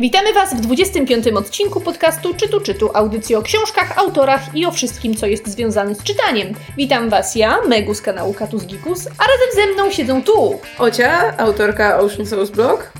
Witamy Was w 25. odcinku podcastu Czytu Czytu, audycji o książkach, autorach i o wszystkim, co jest związane z czytaniem. Witam Was ja, Megu z kanału Katus Gikus, a razem ze mną siedzą tu Ocia, autorka Ocean Souls Blog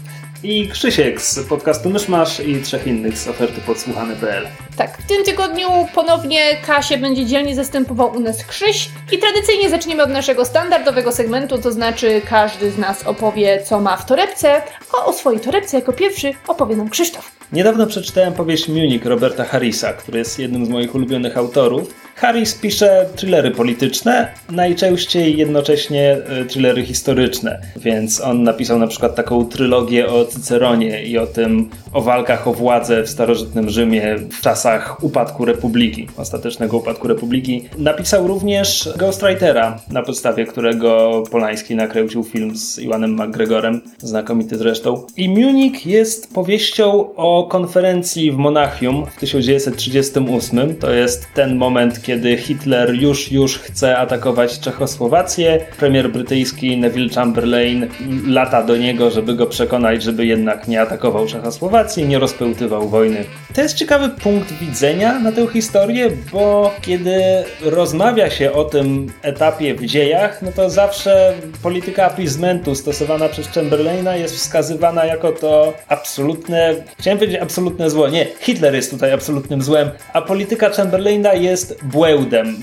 i Krzysiek z podcastu Myszmasz i trzech innych z oferty podsłuchane.pl. Tak, w tym tygodniu ponownie Kasie będzie dzielnie zastępował u nas Krzyś i tradycyjnie zaczniemy od naszego standardowego segmentu, to znaczy każdy z nas opowie, co ma w torebce, a o swojej torebce jako pierwszy opowie nam Krzysztof. Niedawno przeczytałem powieść Munich Roberta Harrisa, który jest jednym z moich ulubionych autorów. Harris pisze thrillery polityczne, najczęściej jednocześnie e, thrillery historyczne, więc on napisał na przykład taką trylogię o Cyceronie i o tym, o walkach o władzę w starożytnym Rzymie w czasach upadku Republiki, ostatecznego upadku Republiki. Napisał również Ghostwritera, na podstawie którego Polański nakręcił film z Iwanem McGregorem, znakomity zresztą. I Munich jest powieścią o konferencji w Monachium w 1938. To jest ten moment, kiedy Hitler już, już chce atakować Czechosłowację. Premier brytyjski Neville Chamberlain lata do niego, żeby go przekonać, żeby jednak nie atakował Czechosłowacji, nie rozpełtywał wojny. To jest ciekawy punkt widzenia na tę historię, bo kiedy rozmawia się o tym etapie w dziejach, no to zawsze polityka appeasementu stosowana przez Chamberlaina jest wskazywana jako to absolutne, chciałem powiedzieć absolutne zło. Nie, Hitler jest tutaj absolutnym złem, a polityka Chamberlaina jest błędem.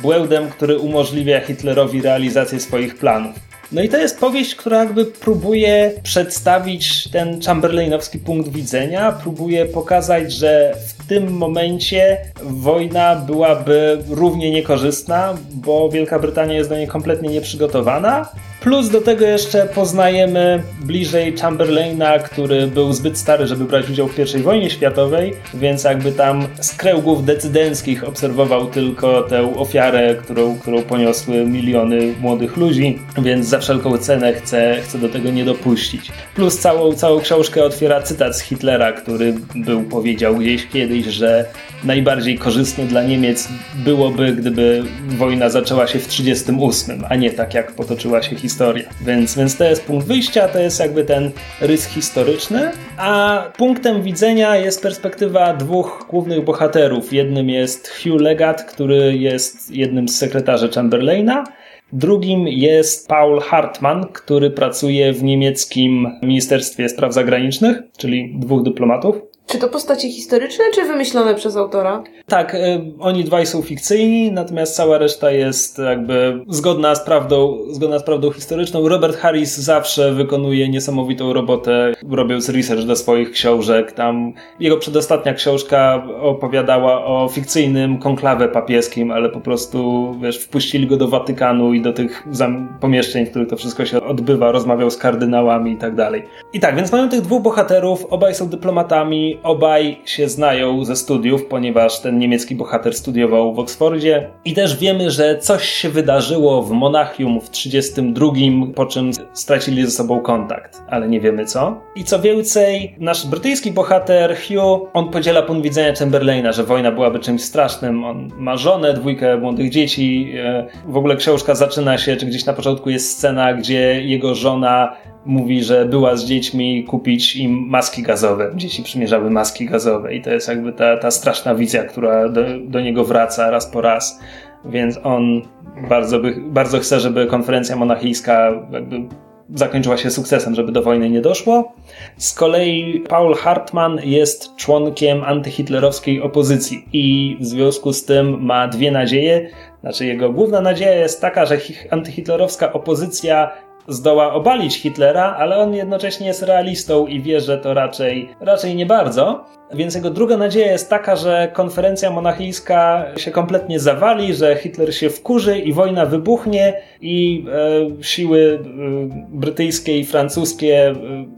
Błędem, który umożliwia Hitlerowi realizację swoich planów. No i to jest powieść, która jakby próbuje przedstawić ten Chamberlainowski punkt widzenia, próbuje pokazać, że w tym momencie wojna byłaby równie niekorzystna, bo Wielka Brytania jest do niej kompletnie nieprzygotowana, Plus do tego jeszcze poznajemy bliżej Chamberlaina, który był zbyt stary, żeby brać udział w I wojnie światowej, więc jakby tam z kręgów decydenckich obserwował tylko tę ofiarę, którą, którą poniosły miliony młodych ludzi, więc za wszelką cenę chce, chce do tego nie dopuścić. Plus całą, całą książkę otwiera cytat z Hitlera, który był powiedział gdzieś kiedyś, że najbardziej korzystnie dla Niemiec byłoby, gdyby wojna zaczęła się w 1938, a nie tak jak potoczyła się historia. Więc, więc to jest punkt wyjścia, to jest jakby ten rys historyczny, a punktem widzenia jest perspektywa dwóch głównych bohaterów. Jednym jest Hugh Legat, który jest jednym z sekretarzy Chamberlaina, Drugim jest Paul Hartmann, który pracuje w niemieckim Ministerstwie Spraw Zagranicznych, czyli dwóch dyplomatów. Czy to postacie historyczne, czy wymyślone przez autora? Tak, y, oni dwaj są fikcyjni, natomiast cała reszta jest jakby zgodna z prawdą, zgodna z prawdą historyczną. Robert Harris zawsze wykonuje niesamowitą robotę, robiąc research do swoich książek. Tam jego przedostatnia książka opowiadała o fikcyjnym konklawę papieskim, ale po prostu, wiesz, wpuścili go do Watykanu i do tych pomieszczeń, w których to wszystko się odbywa, rozmawiał z kardynałami i tak dalej. I tak, więc mają tych dwóch bohaterów, obaj są dyplomatami, obaj się znają ze studiów, ponieważ ten niemiecki bohater studiował w Oksfordzie. I też wiemy, że coś się wydarzyło w Monachium w 32, po czym stracili ze sobą kontakt, ale nie wiemy co. I co więcej, nasz brytyjski bohater Hugh, on podziela punkt widzenia Chamberlaina, że wojna byłaby czymś strasznym. On ma żonę, dwójkę młodych dzieci. E, w ogóle książka zaczyna się, czy gdzieś na początku jest scena, gdzie jego żona mówi, że była z dziećmi kupić im maski gazowe. Dzieci przymierzały maski gazowe i to jest jakby ta, ta straszna wizja, która do, do niego wraca raz po raz. Więc on bardzo, by, bardzo chce, żeby konferencja monachijska jakby zakończyła się sukcesem, żeby do wojny nie doszło. Z kolei Paul Hartmann jest członkiem antyhitlerowskiej opozycji i w związku z tym ma dwie nadzieje. Znaczy, jego główna nadzieja jest taka, że antyhitlerowska opozycja zdoła obalić Hitlera, ale on jednocześnie jest realistą i wie, że to raczej, raczej nie bardzo. Więc jego druga nadzieja jest taka, że konferencja monachijska się kompletnie zawali, że Hitler się wkurzy i wojna wybuchnie i e, siły e, brytyjskie i francuskie e,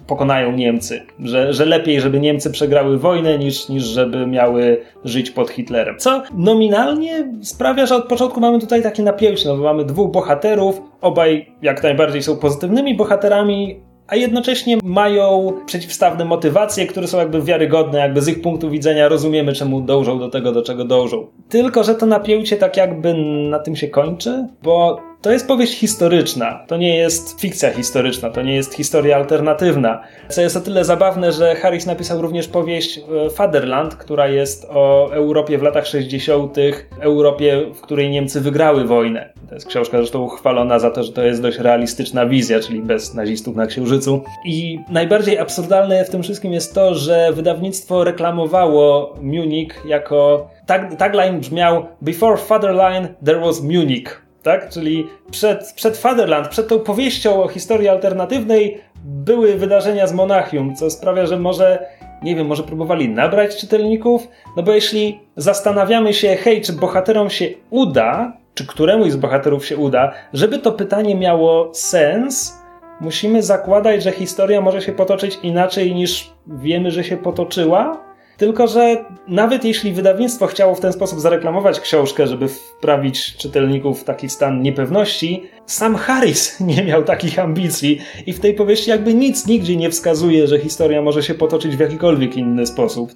pokonają Niemcy. Że, że lepiej, żeby Niemcy przegrały wojnę, niż, niż żeby miały żyć pod Hitlerem. Co nominalnie sprawia, że od początku mamy tutaj takie napięcie, no bo mamy dwóch bohaterów, obaj jak najbardziej są pozytywnymi bohaterami, a jednocześnie mają przeciwstawne motywacje, które są jakby wiarygodne, jakby z ich punktu widzenia rozumiemy, czemu dążą do tego, do czego dążą. Tylko, że to napięcie tak jakby na tym się kończy, bo to jest powieść historyczna. To nie jest fikcja historyczna, to nie jest historia alternatywna. Co jest o tyle zabawne, że Harris napisał również powieść e, Fatherland, która jest o Europie w latach 60., Europie, w której Niemcy wygrały wojnę. To jest książka zresztą uchwalona za to, że to jest dość realistyczna wizja, czyli bez nazistów na Księżycu. I najbardziej absurdalne w tym wszystkim jest to, że wydawnictwo reklamowało Munich jako. Tag, tagline brzmiał Before Fatherland there was Munich. Tak? Czyli przed, przed Fatherland, przed tą powieścią o historii alternatywnej były wydarzenia z Monachium, co sprawia, że może, nie wiem, może próbowali nabrać czytelników? No bo jeśli zastanawiamy się, hej, czy bohaterom się uda, czy któremuś z bohaterów się uda, żeby to pytanie miało sens, musimy zakładać, że historia może się potoczyć inaczej niż wiemy, że się potoczyła. Tylko, że nawet jeśli wydawnictwo chciało w ten sposób zareklamować książkę, żeby wprawić czytelników w taki stan niepewności, sam Harris nie miał takich ambicji i w tej powieści jakby nic nigdzie nie wskazuje, że historia może się potoczyć w jakikolwiek inny sposób.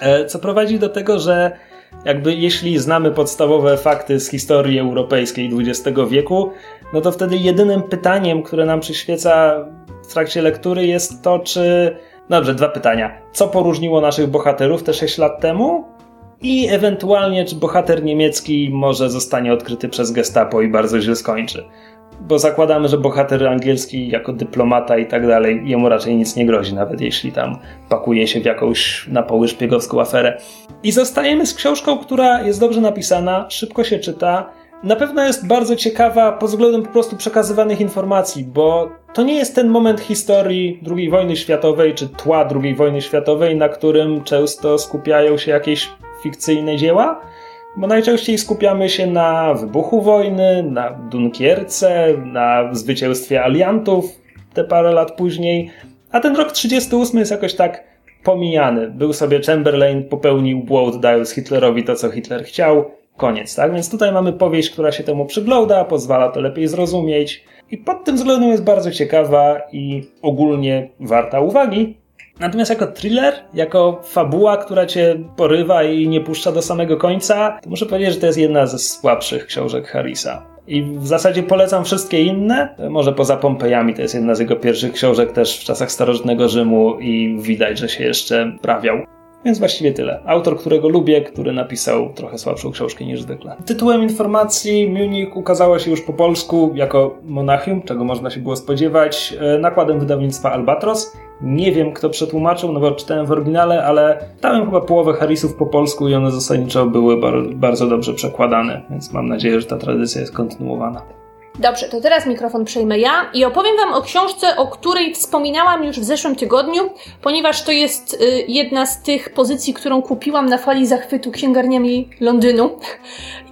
E, co prowadzi do tego, że jakby jeśli znamy podstawowe fakty z historii europejskiej XX wieku, no to wtedy jedynym pytaniem, które nam przyświeca w trakcie lektury jest to, czy. Dobrze, dwa pytania. Co poróżniło naszych bohaterów te 6 lat temu? I ewentualnie, czy bohater niemiecki może zostanie odkryty przez Gestapo i bardzo źle skończy bo zakładamy, że bohater angielski jako dyplomata i tak dalej, jemu raczej nic nie grozi, nawet jeśli tam pakuje się w jakąś na poły szpiegowską aferę. I zostajemy z książką, która jest dobrze napisana, szybko się czyta, na pewno jest bardzo ciekawa pod względem po prostu przekazywanych informacji, bo to nie jest ten moment historii II wojny światowej czy tła II wojny światowej, na którym często skupiają się jakieś fikcyjne dzieła, bo najczęściej skupiamy się na wybuchu wojny, na Dunkierce, na zwycięstwie aliantów te parę lat później, a ten rok 38 jest jakoś tak pomijany. Był sobie Chamberlain, popełnił błąd, dając Hitlerowi to, co Hitler chciał. Koniec, tak? Więc tutaj mamy powieść, która się temu przygląda, pozwala to lepiej zrozumieć i pod tym względem jest bardzo ciekawa i ogólnie warta uwagi. Natomiast jako thriller, jako fabuła, która cię porywa i nie puszcza do samego końca, to muszę powiedzieć, że to jest jedna ze słabszych książek Harrisa. I w zasadzie polecam wszystkie inne. Może poza Pompejami to jest jedna z jego pierwszych książek też w czasach starożytnego Rzymu i widać, że się jeszcze prawiał. Więc właściwie tyle. Autor, którego lubię, który napisał trochę słabszą książkę niż zwykle. Tytułem informacji Munich ukazała się już po polsku jako Monachium, czego można się było spodziewać, e, nakładem wydawnictwa Albatros. Nie wiem, kto przetłumaczył, no bo czytałem w oryginale, ale dałem chyba połowę Harrisów po polsku i one zasadniczo były bardzo dobrze przekładane, więc mam nadzieję, że ta tradycja jest kontynuowana. Dobrze, to teraz mikrofon przejmę ja i opowiem Wam o książce, o której wspominałam już w zeszłym tygodniu, ponieważ to jest y, jedna z tych pozycji, którą kupiłam na fali zachwytu księgarniami Londynu.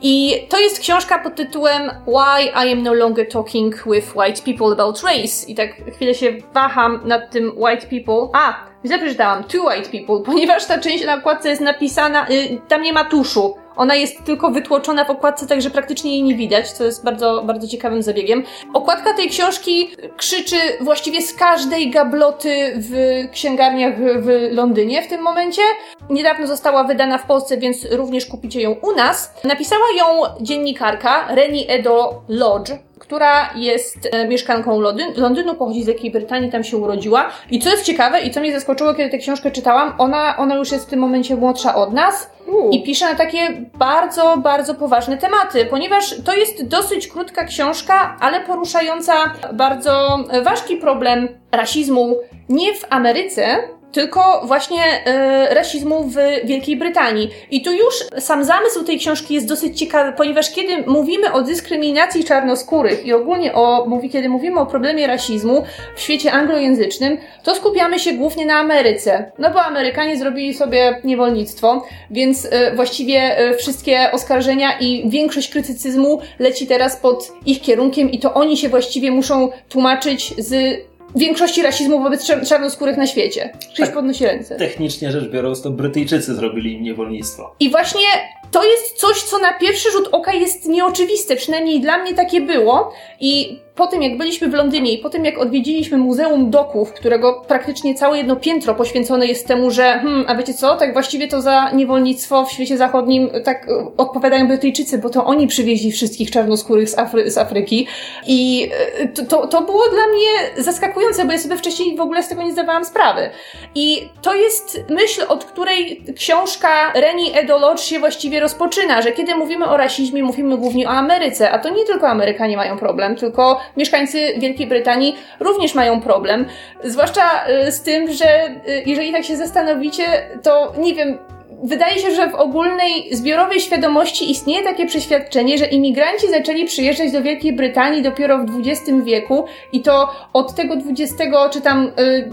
I to jest książka pod tytułem Why I am no longer talking with white people about race. I tak chwilę się waham nad tym white people. A, źle przeczytałam, two white people, ponieważ ta część na okładce jest napisana, y, tam nie ma tuszu ona jest tylko wytłoczona w okładce, także praktycznie jej nie widać, co jest bardzo, bardzo ciekawym zabiegiem. Okładka tej książki krzyczy właściwie z każdej gabloty w księgarniach w Londynie w tym momencie. Niedawno została wydana w Polsce, więc również kupicie ją u nas. Napisała ją dziennikarka Reni Edo Lodge, która jest e, mieszkanką Londyn, Londynu, pochodzi z Wielkiej Brytanii, tam się urodziła. I co jest ciekawe i co mnie zaskoczyło, kiedy tę książkę czytałam, ona, ona już jest w tym momencie młodsza od nas U. i pisze na takie bardzo, bardzo poważne tematy, ponieważ to jest dosyć krótka książka, ale poruszająca bardzo ważki problem rasizmu nie w Ameryce, tylko właśnie e, rasizmu w Wielkiej Brytanii. I tu już sam zamysł tej książki jest dosyć ciekawy, ponieważ kiedy mówimy o dyskryminacji czarnoskórych i ogólnie o, mówi, kiedy mówimy o problemie rasizmu w świecie anglojęzycznym, to skupiamy się głównie na Ameryce. No bo Amerykanie zrobili sobie niewolnictwo, więc e, właściwie e, wszystkie oskarżenia i większość krytycyzmu leci teraz pod ich kierunkiem i to oni się właściwie muszą tłumaczyć z większości rasizmu wobec czarnoskórych na świecie. Czyś tak, podnosi ręce. Technicznie rzecz biorąc, to Brytyjczycy zrobili im niewolnictwo. I właśnie to jest coś, co na pierwszy rzut oka jest nieoczywiste, przynajmniej dla mnie takie było. I po tym jak byliśmy w Londynie i po tym jak odwiedziliśmy Muzeum Doków, którego praktycznie całe jedno piętro poświęcone jest temu, że hmm, a wiecie co, tak właściwie to za niewolnictwo w świecie zachodnim tak e, odpowiadają Brytyjczycy, bo to oni przywieźli wszystkich czarnoskórych z, Afry z Afryki i e, to, to, to było dla mnie zaskakujące, bo ja sobie wcześniej w ogóle z tego nie zdawałam sprawy. I to jest myśl, od której książka Reni Edolodge się właściwie rozpoczyna, że kiedy mówimy o rasizmie, mówimy głównie o Ameryce, a to nie tylko Amerykanie mają problem, tylko mieszkańcy Wielkiej Brytanii również mają problem. Zwłaszcza y, z tym, że y, jeżeli tak się zastanowicie, to nie wiem, wydaje się, że w ogólnej, zbiorowej świadomości istnieje takie przeświadczenie, że imigranci zaczęli przyjeżdżać do Wielkiej Brytanii dopiero w XX wieku i to od tego XX, czy tam, y,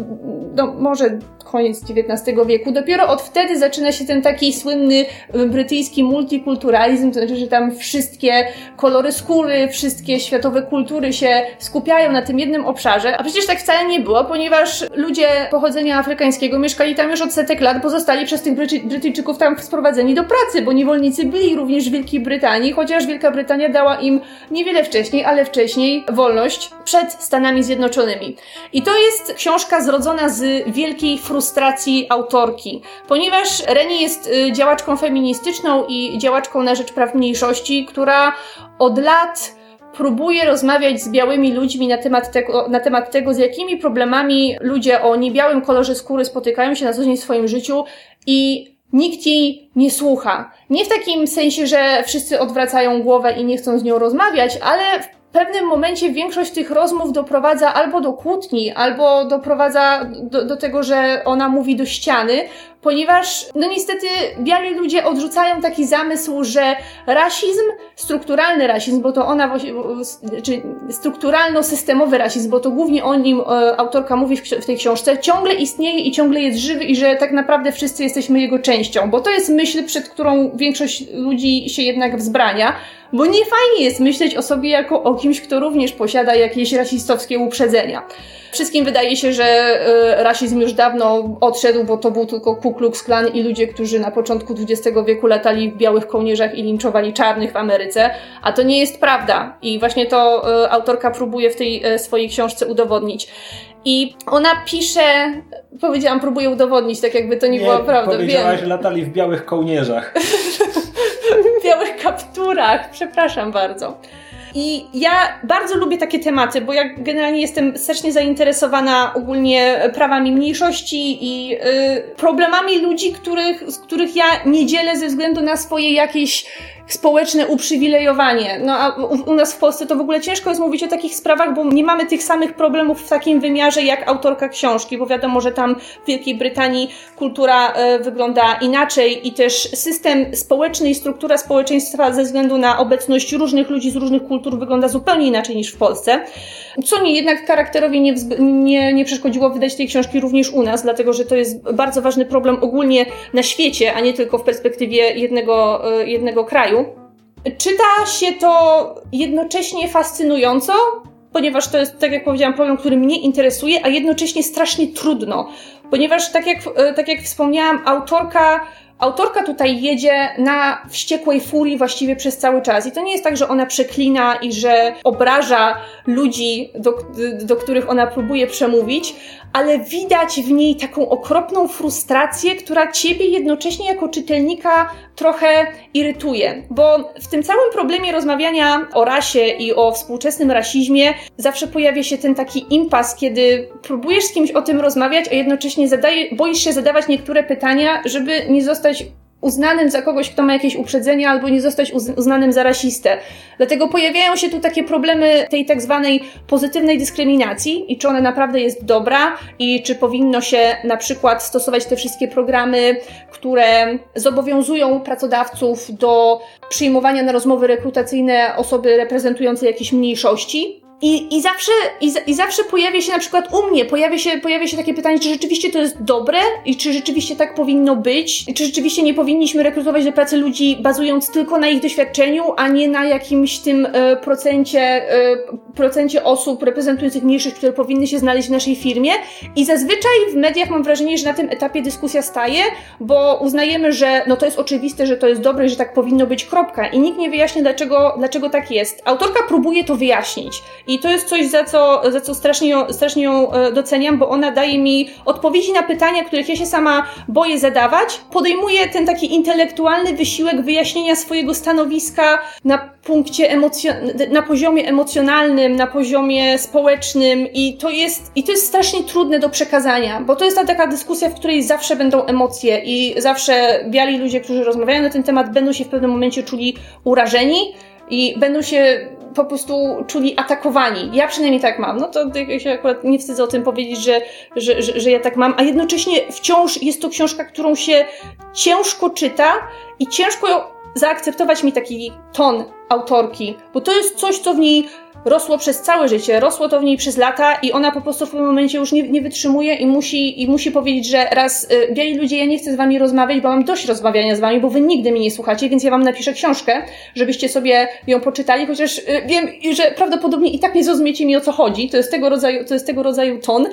no może koniec XIX wieku. Dopiero od wtedy zaczyna się ten taki słynny y, brytyjski multikulturalizm, to znaczy, że tam wszystkie kolory skóry, wszystkie światowe kultury się skupiają na tym jednym obszarze, a przecież tak wcale nie było, ponieważ ludzie pochodzenia afrykańskiego mieszkali tam już od setek lat, bo zostali przez tych Bryty Brytyjczyków tam sprowadzeni do pracy, bo niewolnicy byli również w Wielkiej Brytanii, chociaż Wielka Brytania dała im niewiele wcześniej, ale wcześniej wolność przed Stanami Zjednoczonymi. I to jest książka zrodzona z wielkiej frustracji autorki, ponieważ Reni jest y, działaczką feministyczną i działaczką na rzecz praw mniejszości, która od lat próbuje rozmawiać z białymi ludźmi na temat, tego, na temat tego, z jakimi problemami ludzie o niebiałym kolorze skóry spotykają się na co dzień w swoim życiu i nikt jej nie słucha. Nie w takim sensie, że wszyscy odwracają głowę i nie chcą z nią rozmawiać, ale pewnym momencie większość tych rozmów doprowadza albo do kłótni, albo doprowadza do, do tego, że ona mówi do ściany, ponieważ, no niestety, biali ludzie odrzucają taki zamysł, że rasizm, strukturalny rasizm, bo to ona, czy strukturalno-systemowy rasizm, bo to głównie o nim e, autorka mówi w, tej książce, ciągle istnieje i ciągle jest żywy i że tak naprawdę wszyscy jesteśmy jego częścią, bo to jest myśl, przed którą większość ludzi się jednak wzbrania, bo nie fajnie jest myśleć o sobie jako o kimś, kto również posiada jakieś rasistowskie uprzedzenia. Wszystkim wydaje się, że y, rasizm już dawno odszedł, bo to był tylko Ku Klux Klan i ludzie, którzy na początku XX wieku latali w białych kołnierzach i linczowali czarnych w Ameryce, a to nie jest prawda. I właśnie to y, autorka próbuje w tej y, swojej książce udowodnić. I ona pisze, powiedziałam, próbuje udowodnić, tak jakby to nie, nie była prawda. Powiedziałaś, że latali w białych kołnierzach. w białych kapturach, przepraszam bardzo. I ja bardzo lubię takie tematy, bo ja generalnie jestem strasznie zainteresowana ogólnie prawami mniejszości i y, problemami ludzi, których, z których ja nie dzielę ze względu na swoje jakieś społeczne uprzywilejowanie. No a u, u, nas w Polsce to w ogóle ciężko jest mówić o takich sprawach, bo nie mamy tych samych problemów w takim wymiarze jak autorka książki, bo wiadomo, że tam w Wielkiej Brytanii kultura y, wygląda inaczej i też system społeczny i struktura społeczeństwa ze względu na obecność różnych ludzi z różnych kultur wygląda zupełnie inaczej niż w Polsce. Co mi jednak charakterowi nie, nie, nie przeszkodziło wydać tej książki również u nas, dlatego że to jest bardzo ważny problem ogólnie na świecie, a nie tylko w perspektywie jednego, y, jednego kraju. Czyta się to jednocześnie fascynująco, ponieważ to jest, tak jak powiedziałam, problem, który mnie interesuje, a jednocześnie strasznie trudno. Ponieważ, tak jak, e, tak jak wspomniałam, autorka Autorka tutaj jedzie na wściekłej furii właściwie przez cały czas. I to nie jest tak, że ona przeklina i że obraża ludzi, do, do których ona próbuje przemówić, ale widać w niej taką okropną frustrację, która ciebie jednocześnie jako czytelnika trochę irytuje. Bo w tym całym problemie rozmawiania o rasie i o współczesnym rasizmie zawsze pojawia się ten taki impas, kiedy próbujesz z kimś o tym rozmawiać, a jednocześnie zadaje, boisz się zadawać niektóre pytania, żeby nie zostać uznanym za kogoś, kto ma jakieś uprzedzenia, albo nie zostać uznanym za rasistę. Dlatego pojawiają się tu takie problemy tej tak zwanej pozytywnej dyskryminacji i czy ona naprawdę jest dobra i czy powinno się na przykład stosować te wszystkie programy, które zobowiązują pracodawców do przyjmowania na rozmowy rekrutacyjne osoby reprezentujące jakieś mniejszości, i, i, zawsze, i, I zawsze pojawia się na przykład u mnie, pojawia się, pojawia się takie pytanie, czy rzeczywiście to jest dobre i czy rzeczywiście tak powinno być, czy rzeczywiście nie powinniśmy rekrutować do pracy ludzi bazując tylko na ich doświadczeniu, a nie na jakimś tym e, procencie, e, procencie osób reprezentujących mniejszość, które powinny się znaleźć w naszej firmie. I zazwyczaj w mediach mam wrażenie, że na tym etapie dyskusja staje, bo uznajemy, że no to jest oczywiste, że to jest dobre, że tak powinno być, kropka. I nikt nie wyjaśnia, dlaczego, dlaczego tak jest. Autorka próbuje to wyjaśnić i to jest coś, za co, za co strasznie, ją, strasznie ją e, doceniam, bo ona daje mi odpowiedzi na pytania, których ja się sama boję zadawać. Podejmuje ten taki intelektualny wysiłek wyjaśnienia swojego stanowiska na punkcie na poziomie emocjonalnym, na poziomie społecznym i to jest, i to jest strasznie trudne do przekazania, bo to jest ta taka dyskusja, w której zawsze będą emocje i zawsze biali ludzie, którzy rozmawiają na ten temat, będą się w pewnym momencie czuli urażeni i będą się po prostu czuli atakowani. Ja przynajmniej tak mam. No to się akurat nie wstydzę o tym powiedzieć, że, że, że, że ja tak mam, a jednocześnie wciąż jest to książka, którą się ciężko czyta i ciężko zaakceptować mi taki ton autorki, bo to jest coś, co w niej rosło przez całe życie, rosło to w niej przez lata i ona po prostu w pewnym momencie już nie, nie wytrzymuje i musi, i musi powiedzieć, że raz, y, biali ludzie, ja nie chcę z wami rozmawiać, bo mam dość rozmawiania z wami, bo wy nigdy mnie nie słuchacie, więc ja wam napiszę książkę, żebyście sobie ją poczytali, chociaż y, wiem, że prawdopodobnie i tak nie zrozumiecie mi o co chodzi, to jest tego rodzaju, to jest tego rodzaju ton,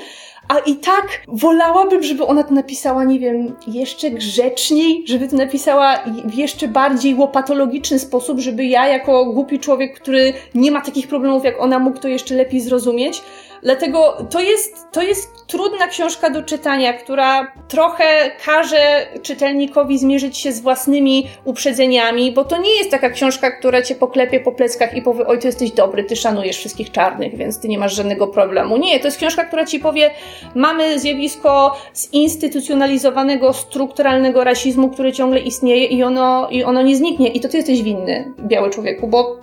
a i tak wolałabym, żeby ona to napisała, nie wiem, jeszcze grzeczniej, żeby to napisała w jeszcze bardziej łopatologiczny sposób, żeby ja, jako głupi człowiek, który nie ma takich problemów jak ona, mógł to jeszcze lepiej zrozumieć. Dlatego to jest, to jest trudna książka do czytania, która trochę każe czytelnikowi zmierzyć się z własnymi uprzedzeniami, bo to nie jest taka książka, która cię poklepie po pleckach i powie, oj, ty jesteś dobry, ty szanujesz wszystkich czarnych, więc ty nie masz żadnego problemu. Nie, to jest książka, która ci powie, mamy zjawisko zinstytucjonalizowanego, strukturalnego rasizmu, który ciągle istnieje i ono, i ono nie zniknie. I to ty jesteś winny, biały człowieku, bo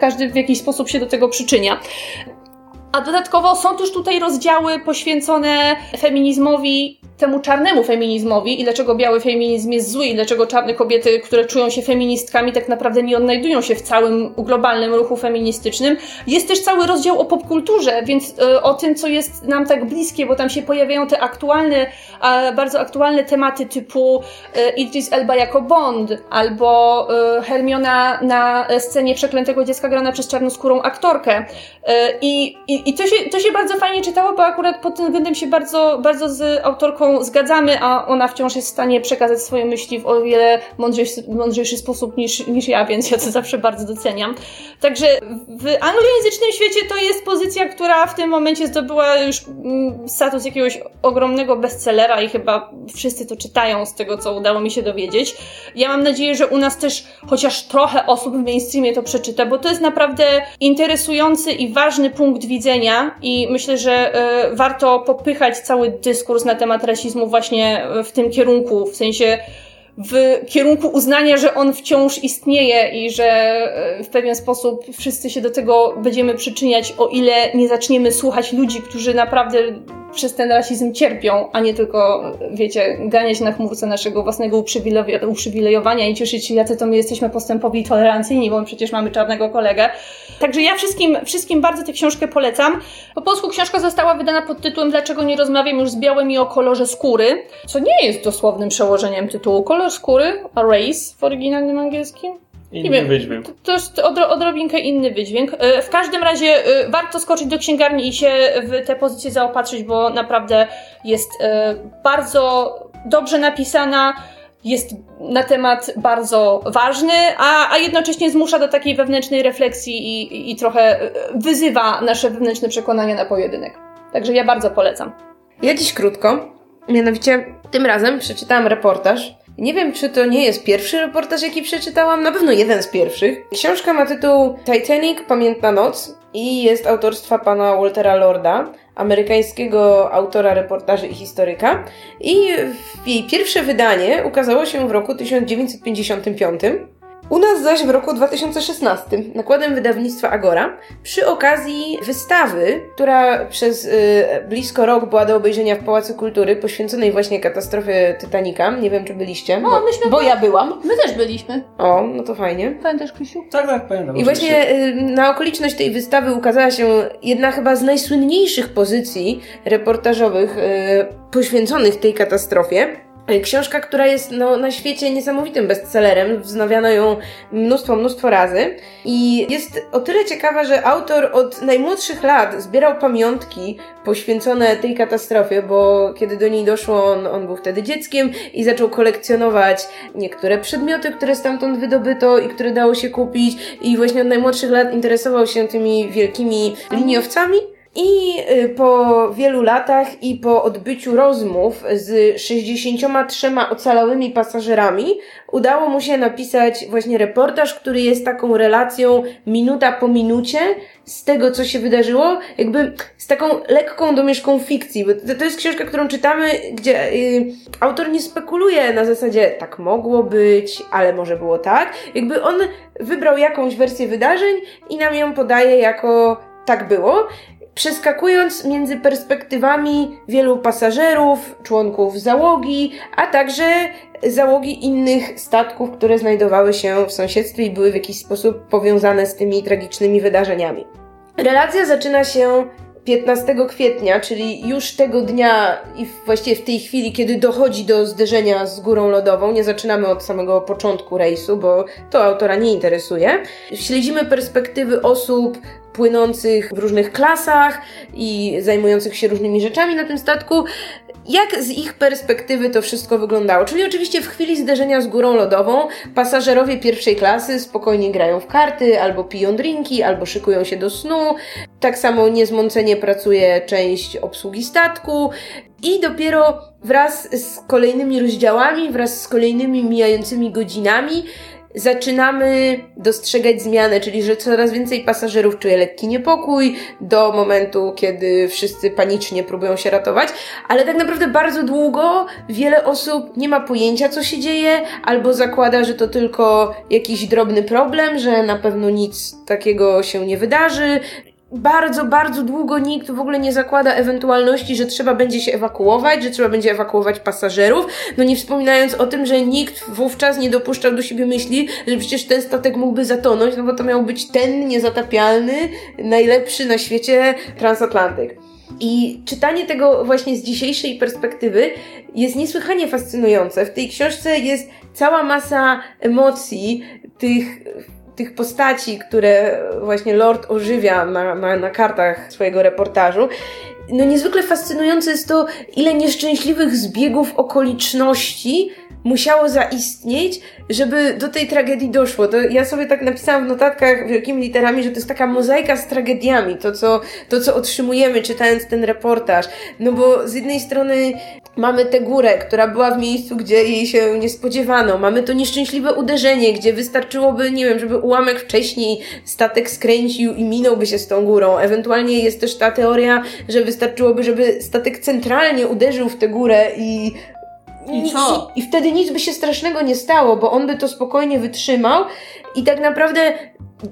każdy w jakiś sposób się do tego przyczynia. A dodatkowo są też tutaj rozdziały poświęcone feminizmowi temu czarnemu feminizmowi i dlaczego biały feminizm jest zły i dlaczego czarne kobiety, które czują się feministkami, tak naprawdę nie odnajdują się w całym globalnym ruchu feministycznym. Jest też cały rozdział o popkulturze, więc y, o tym, co jest nam tak bliskie, bo tam się pojawiają te aktualne, bardzo aktualne tematy typu y, Idris Elba jako Bond, albo y, Hermiona na scenie Przeklętego Dziecka grana przez czarnoskórą aktorkę. Y, I, i, to, się, to się bardzo fajnie czytało, bo akurat pod tym względem się bardzo, bardzo z autorką zgadzamy, a ona wciąż jest w stanie przekazać swoje myśli w o wiele mądrzejszy, mądrzejszy sposób niż, niż ja, więc ja to zawsze bardzo doceniam. Także w anglojęzycznym świecie to jest pozycja, która w tym momencie zdobyła już mm, status jakiegoś ogromnego bestsellera i chyba wszyscy to czytają z tego, co udało mi się dowiedzieć. Ja mam nadzieję, że u nas też chociaż trochę osób w mainstreamie to przeczyta, bo to jest naprawdę interesujący i ważny punkt widzenia i myślę, że y, warto popychać cały dyskurs na temat rasizmu właśnie w tym kierunku, w sensie w kierunku uznania, że on wciąż istnieje i że e, w pewien sposób wszyscy się do tego będziemy przyczyniać, o ile nie zaczniemy słuchać ludzi, którzy naprawdę przez ten rasizm cierpią, a nie tylko, wiecie, ganiać na chmurce naszego własnego uprzywilejowania i cieszyć się, jacy to my jesteśmy postępowi i tolerancyjni, bo my przecież mamy czarnego kolegę. Także ja wszystkim, wszystkim bardzo tę książkę polecam. Po polsku książka została wydana pod tytułem Dlaczego nie rozmawiam już z białymi o kolorze skóry, co nie jest dosłownym przełożeniem tytułu. Kolor skóry, a race w oryginalnym angielskim. Inny Nie wiem, wydźwięk. To, to jest odro, odrobinkę inny wydźwięk. E, W każdym razie e, warto skoczyć do księgarni i się w tę pozycję zaopatrzyć, bo naprawdę jest e, bardzo dobrze napisana, jest na temat bardzo ważny, a, a jednocześnie zmusza do takiej wewnętrznej refleksji i, i, trochę wyzywa nasze wewnętrzne przekonania na pojedynek. Także ja bardzo polecam. Ja dziś krótko. Mianowicie tym razem przeczytałam reportaż. Nie wiem, czy to nie jest pierwszy reportaż, jaki przeczytałam, na pewno jeden z pierwszych. Książka ma tytuł Titanic Pamiętna Noc i jest autorstwa pana Waltera Lorda, amerykańskiego autora reportaży i historyka. I jej pierwsze wydanie ukazało się w roku 1955. U nas zaś w roku 2016 nakładem wydawnictwa Agora przy okazji wystawy, która przez y, blisko rok była do obejrzenia w Pałacu Kultury poświęconej właśnie katastrofie Titanica. Nie wiem, czy byliście, O, bo, myśmy bo byli. ja byłam. My też byliśmy. O, no to fajnie. Pamiętasz, Krysiu? Tak, tak, pamiętam. I właśnie y, na okoliczność tej wystawy ukazała się jedna chyba z najsłynniejszych pozycji reportażowych y, poświęconych tej katastrofie. Książka, która jest no, na świecie niesamowitym bestsellerem, wznawiano ją mnóstwo, mnóstwo razy i jest o tyle ciekawa, że autor od najmłodszych lat zbierał pamiątki poświęcone tej katastrofie, bo kiedy do niej doszło, on, on był wtedy dzieckiem i zaczął kolekcjonować niektóre przedmioty, które stamtąd wydobyto i które dało się kupić i właśnie od najmłodszych lat interesował się tymi wielkimi liniowcami. I y, po wielu latach i po odbyciu rozmów z 63 ocalałymi pasażerami udało mu się napisać właśnie reportaż, który jest taką relacją minuta po minucie z tego, co się wydarzyło, jakby z taką lekką domieszką fikcji. Bo to, to jest książka, którą czytamy, gdzie y, autor nie spekuluje na zasadzie tak mogło być, ale może było tak. Jakby on wybrał jakąś wersję wydarzeń i nam ją podaje jako tak było przeskakując między perspektywami wielu pasażerów, członków załogi, a także załogi innych statków, które znajdowały się w sąsiedztwie i były w jakiś sposób powiązane z tymi tragicznymi wydarzeniami. Relacja zaczyna się 15 kwietnia, czyli już tego dnia i właściwie w tej chwili, kiedy dochodzi do zderzenia z górą lodową, nie zaczynamy od samego początku rejsu, bo to autora nie interesuje. Śledzimy perspektywy osób płynących w różnych klasach i zajmujących się różnymi rzeczami na tym statku, jak z ich perspektywy to wszystko wyglądało. Czyli oczywiście w chwili zderzenia z górą lodową pasażerowie pierwszej klasy spokojnie grają w karty, albo piją drinki, albo szykują się do snu. Tak samo niezmącenie pracuje część obsługi statku. I dopiero wraz z kolejnymi rozdziałami, wraz z kolejnymi mijającymi godzinami, zaczynamy dostrzegać zmianę, czyli że coraz więcej pasażerów czuje lekki niepokój do momentu, kiedy wszyscy panicznie próbują się ratować, ale tak naprawdę bardzo długo wiele osób nie ma pojęcia, co się dzieje, albo zakłada, że to tylko jakiś drobny problem, że na pewno nic takiego się nie wydarzy, bardzo, bardzo długo nikt w ogóle nie zakłada ewentualności, że trzeba będzie się ewakuować, że trzeba będzie ewakuować pasażerów, no nie wspominając o tym, że nikt wówczas nie dopuszczał do siebie myśli, że przecież ten statek mógłby zatonąć, no bo to miał być ten niezatapialny, najlepszy na świecie transatlantyk. I czytanie tego właśnie z dzisiejszej perspektywy jest niesłychanie fascynujące. W tej książce jest cała masa emocji, tych tych postaci, które właśnie Lord ożywia na, na, na kartach swojego reportażu, no niezwykle fascynujące jest to, ile nieszczęśliwych zbiegów okoliczności musiało zaistnieć, żeby do tej tragedii doszło. To ja sobie tak napisałam w notatkach wielkimi literami, że to jest taka mozaika z tragediami, to co, to co otrzymujemy czytając ten reportaż. No bo z jednej strony mamy tę górę, która była w miejscu, gdzie jej się nie spodziewano. Mamy to nieszczęśliwe uderzenie, gdzie wystarczyłoby, nie wiem, żeby ułamek wcześniej statek skręcił i minąłby się z tą górą. Ewentualnie jest też ta teoria, że wystarczyłoby, żeby statek centralnie uderzył w tę górę i i co? I, I wtedy nic by się strasznego nie stało, bo on by to spokojnie wytrzymał i tak naprawdę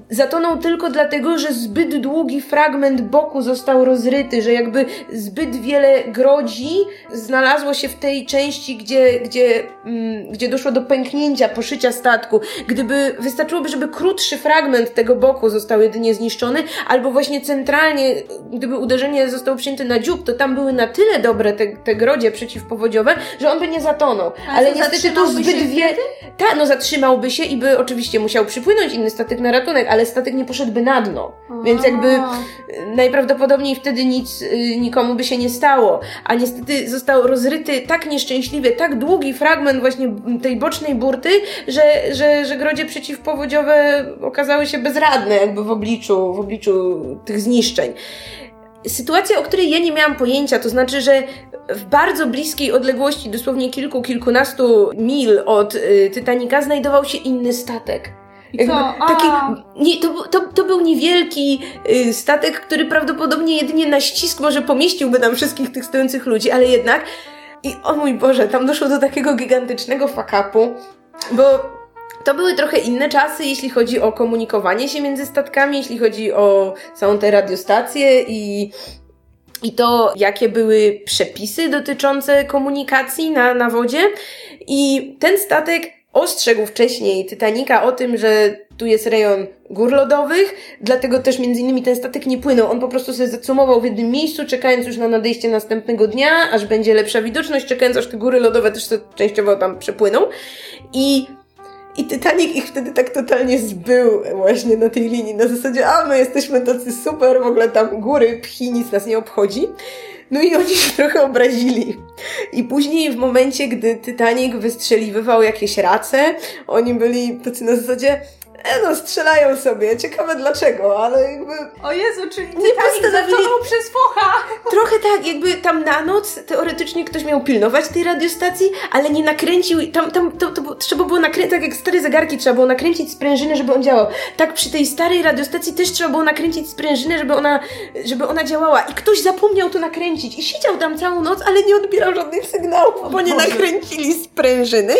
zatonął tylko dlatego, że zbyt długi fragment boku został rozryty, że jakby zbyt wiele grodzi znalazło się w tej części, gdzie, gdzie, mm, gdzie doszło do pęknięcia, poszycia statku. Gdyby wystarczyłoby, żeby krótszy fragment tego boku został jedynie zniszczony, albo właśnie centralnie, gdyby uderzenie zostało przyjęte na dziób, to tam były na tyle dobre te, te grodzie przeciwpowodziowe, że on by nie zatonął. A Ale niestety to zbyt wiele. Tak, no zatrzymałby się i by oczywiście musiał przypłynąć inny statek na ratunek, ale statek nie poszedłby na dno. Więc jakby najprawdopodobniej wtedy nic y, nikomu by się nie stało. A niestety został rozryty tak nieszczęśliwie, tak długi fragment właśnie tej bocznej burty, że, że, że grodzie przeciwpowodziowe okazały się bezradne jakby w obliczu, w obliczu tych zniszczeń. Sytuacja, o której ja nie miałam pojęcia, to znaczy, że w bardzo bliskiej odległości, dosłownie kilku, kilkunastu mil od y, Titanica, znajdował się inny statek. Taki, nie, to, to, to był niewielki y, statek, który prawdopodobnie jedynie na ścisk może pomieściłby nam wszystkich tych stojących ludzi, ale jednak i o mój Boże, tam doszło do takiego gigantycznego fakapu, bo to były trochę inne czasy, jeśli chodzi o komunikowanie się między statkami, jeśli chodzi o całą tę radiostację i i to, jakie były przepisy dotyczące komunikacji na, na wodzie. I ten statek ostrzegł wcześniej Titanica o tym, że tu jest rejon gór lodowych, dlatego też między innymi ten statek nie płynął. On po prostu sobie zacumował w jednym miejscu, czekając już na nadejście następnego dnia, aż będzie lepsza widoczność, czekając aż te góry lodowe też częściowo tam przepłyną. I i Titanic ich wtedy tak totalnie zbył właśnie na tej linii, na zasadzie, a my jesteśmy tacy super, w ogóle tam góry, pchi, nic nas nie obchodzi. No i oni się trochę obrazili. I później w momencie, gdy Titanic wystrzeliwywał jakieś race, oni byli tacy na zasadzie, E no, strzelają sobie. Ciekawe dlaczego, ale jakby... O Jezu, czyli nie postanowili... przez focha. Trochę tak, jakby tam na noc teoretycznie ktoś miał pilnować tej radiostacji, ale nie nakręcił... Tam, tam to, to, to trzeba było nakręcić, tak jak stare zegarki, trzeba było nakręcić sprężynę, żeby on działał. Tak przy tej starej radiostacji też trzeba było nakręcić sprężynę, żeby ona, żeby ona działała. I ktoś zapomniał to nakręcić. I siedział tam całą noc, ale nie odbierał żadnych sygnałów, bo nie nakręcili sprężyny.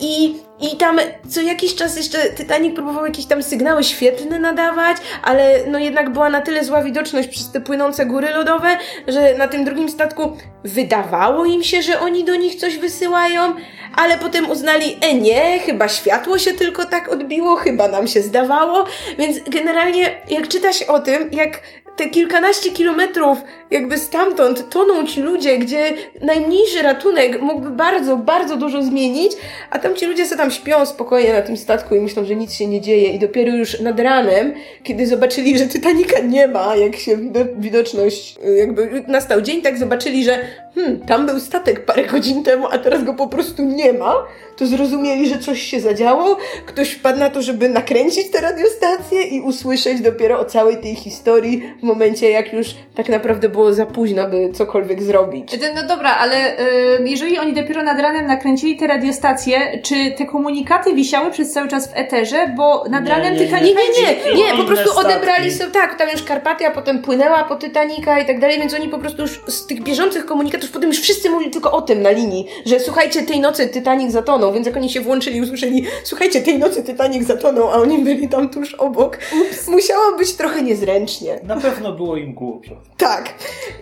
I i tam co jakiś czas jeszcze Titanic próbował jakieś tam sygnały świetlne nadawać, ale no jednak była na tyle zła widoczność przez te płynące góry lodowe, że na tym drugim statku wydawało im się, że oni do nich coś wysyłają, ale potem uznali, e nie, chyba światło się tylko tak odbiło, chyba nam się zdawało, więc generalnie jak czyta się o tym, jak te kilkanaście kilometrów jakby stamtąd toną ci ludzie, gdzie najmniejszy ratunek mógłby bardzo, bardzo dużo zmienić, a tam ci ludzie sobie tam śpią spokojnie na tym statku i myślą, że nic się nie dzieje. I dopiero już nad ranem, kiedy zobaczyli, że Titanica nie ma, jak się widoczność, jakby nastał dzień, tak zobaczyli, że hmm, tam był statek parę godzin temu, a teraz go po prostu nie ma, to zrozumieli, że coś się zadziało, ktoś wpadł na to, żeby nakręcić tę radiostację i usłyszeć dopiero o całej tej historii w momencie, jak już tak naprawdę było za późno, by cokolwiek zrobić. No dobra, ale y, jeżeli oni dopiero nad ranem nakręcili te radiostacje, czy te komunikaty wisiały przez cały czas w eterze, bo nad ranem nie, nie, nie, nie, nie, nie, po prostu odebrali sobie, tak, tam już Karpatia potem płynęła po Titanica i tak dalej, więc oni po prostu już z tych bieżących komunikatów potem już wszyscy mówili tylko o tym na linii, że słuchajcie, tej nocy Titanic zatonął, więc jak oni się włączyli, usłyszeli, słuchajcie, tej nocy Titanic zatonął, a oni byli tam tuż obok, Ups. musiało być trochę niezręcznie. Na pewno było im głupio. Tak.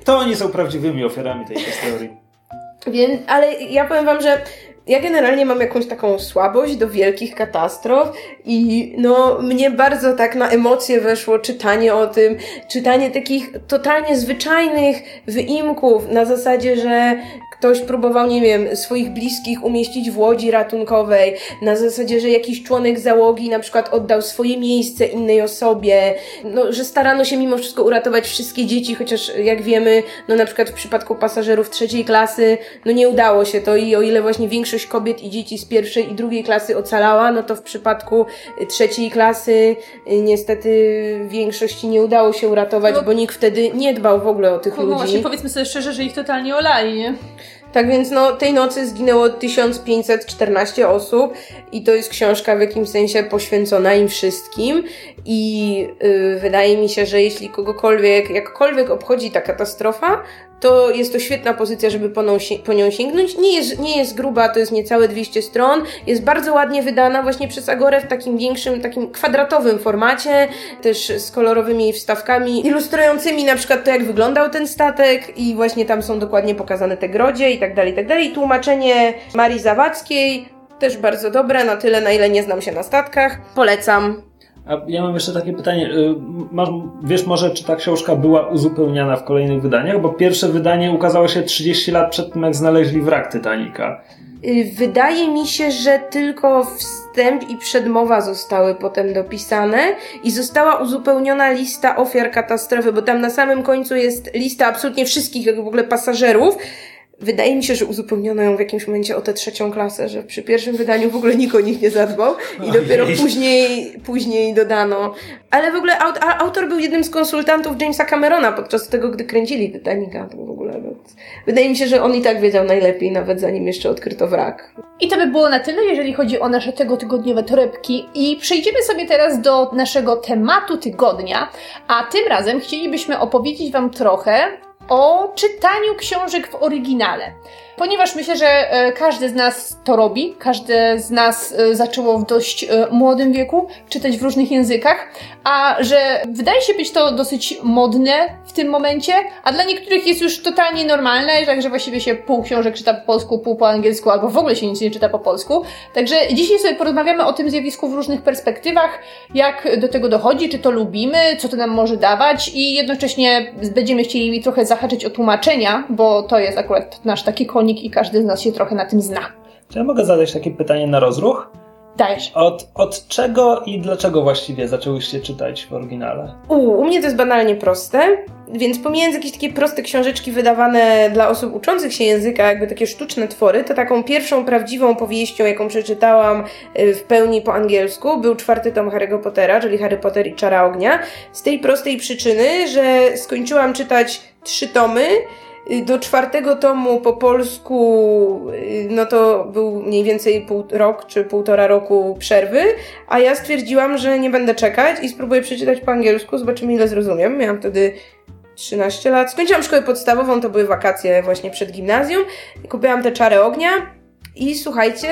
To oni są prawdziwymi ofiarami tej historii. Więc, ale ja powiem wam, że ja generalnie mam jakąś taką słabość do wielkich katastrof i no mnie bardzo tak na emocje weszło czytanie o tym, czytanie takich totalnie zwyczajnych wyimków na zasadzie, że ktoś próbował, nie wiem, swoich bliskich umieścić w łodzi ratunkowej, na zasadzie, że jakiś członek załogi na przykład oddał swoje miejsce innej osobie, no, że starano się mimo wszystko uratować wszystkie dzieci, chociaż jak wiemy, no na przykład w przypadku pasażerów trzeciej klasy, no nie udało się to i o ile właśnie większość kobiet i dzieci z pierwszej i drugiej klasy ocalała, no to w przypadku trzeciej klasy y, niestety większości nie udało się uratować, no, bo nikt wtedy nie dbał w ogóle o tych no, ludzi. No właśnie powiedzmy sobie szczerze, że ich totalnie olali, nie? Tak więc no, tej nocy zginęło 1514 osób i to jest książka w jakimś sensie poświęcona im wszystkim i yy, wydaje mi się, że jeśli kogokolwiek, jakkolwiek obchodzi ta katastrofa, to jest to świetna pozycja, żeby po nią, po nią sięgnąć. Nie jest, nie jest gruba, to jest niecałe 200 stron. Jest bardzo ładnie wydana właśnie przez Agorę w takim większym, takim kwadratowym formacie, też z kolorowymi wstawkami ilustrującymi na przykład to, jak wyglądał ten statek i właśnie tam są dokładnie pokazane te grodzie i tak dalej, i tak dalej. Tłumaczenie Marii Zawadzkiej też bardzo dobre, na tyle, na ile nie znam się na statkach. Polecam. A ja mam jeszcze takie pytanie. Y, masz, wiesz może, czy ta książka była uzupełniana w kolejnych wydaniach? Bo pierwsze wydanie ukazało się 30 lat przed tym, jak znaleźli wrak Titanica. Y, wydaje mi się, że tylko wstęp i przedmowa zostały potem dopisane i została uzupełniona lista ofiar katastrofy, bo tam na samym końcu jest lista absolutnie wszystkich w ogóle pasażerów, Wydaje mi się, że uzupełniono ją w jakimś momencie o tę trzecią klasę, że przy pierwszym wydaniu w ogóle nikt o nich nie zadbał i dopiero później, później dodano. Ale w ogóle aut, autor był jednym z konsultantów Jamesa Camerona podczas tego, gdy kręcili Titanica. To w ogóle, więc wydaje mi się, że on i tak wiedział najlepiej, nawet zanim jeszcze odkryto wrak. I to by było na tyle, jeżeli chodzi o nasze tego tygodniowe torebki. I przejdziemy sobie teraz do naszego tematu tygodnia. A tym razem chcielibyśmy opowiedzieć Wam trochę o czytaniu książek w oryginale. Ponieważ myślę, że e, każdy z nas to robi, każdy z nas e, zaczęło w dość e, młodym wieku czytać w różnych językach, a że wydaje się być to dosyć modne w tym momencie, a dla niektórych jest już totalnie normalne, także właściwie się pół książek czyta po polsku, pół po angielsku, albo w ogóle się nic nie czyta po polsku. Także dzisiaj sobie porozmawiamy o tym zjawisku w różnych perspektywach, jak do tego dochodzi, czy to lubimy, co to nam może dawać i jednocześnie będziemy chcieli trochę zahaczyć o tłumaczenia, bo to jest akurat nasz taki konik i każdy z nas się trochę na tym zna. Czy ja mogę zadać takie pytanie na rozruch? Dajesz. Od, od czego i dlaczego właściwie zaczęłyście czytać w oryginale? U, u mnie to jest banalnie proste, więc pomijając jakieś takie proste książeczki wydawane dla osób uczących się języka, jakby takie sztuczne twory, to taką pierwszą prawdziwą powieścią, jaką przeczytałam y, w pełni po angielsku, był czwarty tom Harry'ego Pottera, czyli Harry Potter i Czara Ognia. Z tej prostej przyczyny, że skończyłam czytać trzy tomy, do czwartego tomu po polsku, y, no to był mniej więcej pół rok czy półtora roku przerwy, a ja stwierdziłam, że nie będę czekać i spróbuję przeczytać po angielsku, zobaczymy ile zrozumiem. Miałam wtedy 13 lat. Skończyłam szkołę podstawową, to były wakacje właśnie przed gimnazjum. Kupiłam te czary ognia. I słuchajcie,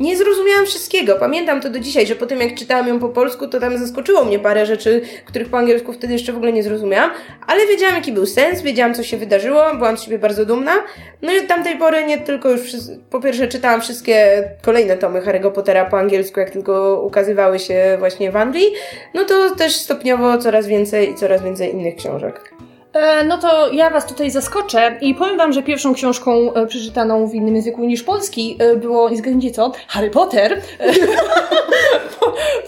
nie zrozumiałam wszystkiego. Pamiętam to do dzisiaj, że po tym jak czytałam ją po polsku, to tam zaskoczyło mnie parę rzeczy, których po angielsku wtedy jeszcze w ogóle nie zrozumiałam, ale wiedziałam jaki był sens, wiedziałam co się wydarzyło, byłam z siebie bardzo dumna. No i od tamtej pory nie tylko już, po pierwsze czytałam wszystkie kolejne tomy Harry'ego Pottera po angielsku, jak tylko ukazywały się właśnie w Anglii, no to też stopniowo coraz więcej i coraz więcej innych książek. E, no to ja Was tutaj zaskoczę i powiem Wam, że pierwszą książką e, przeczytaną w innym języku niż polski e, było, nie zgadnijcie co, Harry Potter.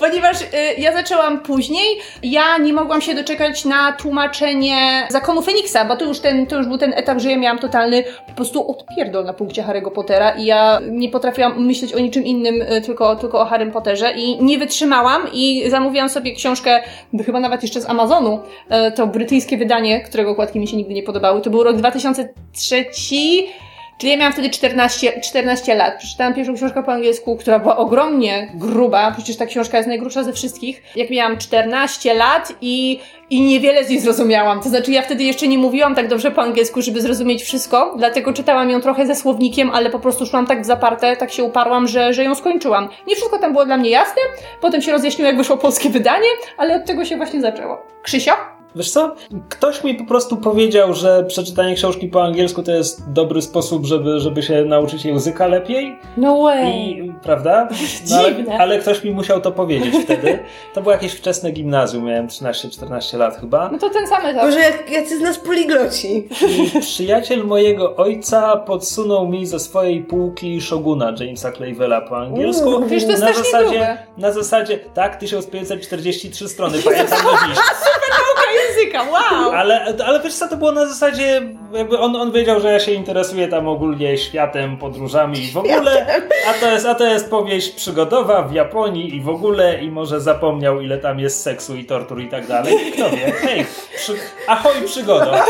Ponieważ ja zaczęłam później, ja nie mogłam się doczekać na tłumaczenie Zakonu Feniksa, bo to już, ten, to już był ten etap, że ja miałam totalny po prostu odpierdol na punkcie Harry'ego Pottera i ja nie potrafiłam myśleć o niczym innym, tylko, tylko o Harrym Potterze i nie wytrzymałam i zamówiłam sobie książkę, chyba nawet jeszcze z Amazonu, to brytyjskie wydanie, które którego okładki mi się nigdy nie podobały. To był rok 2003, czyli ja miałam wtedy 14, 14 lat. Przeczytałam pierwszą książkę po angielsku, która była ogromnie gruba, przecież ta książka jest najgrubsza ze wszystkich. Jak miałam 14 lat i i niewiele z niej zrozumiałam. To znaczy, ja wtedy jeszcze nie mówiłam tak dobrze po angielsku, żeby zrozumieć wszystko, dlatego czytałam ją trochę ze słownikiem, ale po prostu szłam tak w zaparte, tak się uparłam, że, że ją skończyłam. Nie wszystko tam było dla mnie jasne, potem się rozjaśniło, jak wyszło polskie wydanie, ale od tego się właśnie zaczęło. Krzysio? Wiesz co? Ktoś mi po prostu powiedział, że przeczytanie książki po angielsku to jest dobry sposób, żeby, żeby się nauczyć języka lepiej. No way. I, prawda? No, ale, ale, ktoś mi musiał to powiedzieć wtedy. To było jakieś wczesne gimnazjum, miałem 13-14 lat chyba. No to ten sam etap. Może jak, jacy z nas poligloci. I przyjaciel mojego ojca podsunął mi ze swojej półki Shoguna Jamesa Clavella po angielsku. Uuu, wiesz, to jest na zasadzie, na zasadzie, tak, 1543 strony, pamiętam do dziś. języka, wow! Ale, ale wiesz co, to było na zasadzie, jakby on, on wiedział, że ja się interesuję tam ogólnie światem, podróżami i w ogóle, a to, jest, a to jest powieść przygodowa w Japonii i w ogóle i może zapomniał ile tam jest seksu i tortur i tak dalej. Kto wie, hej, przy, ahoj przygoda.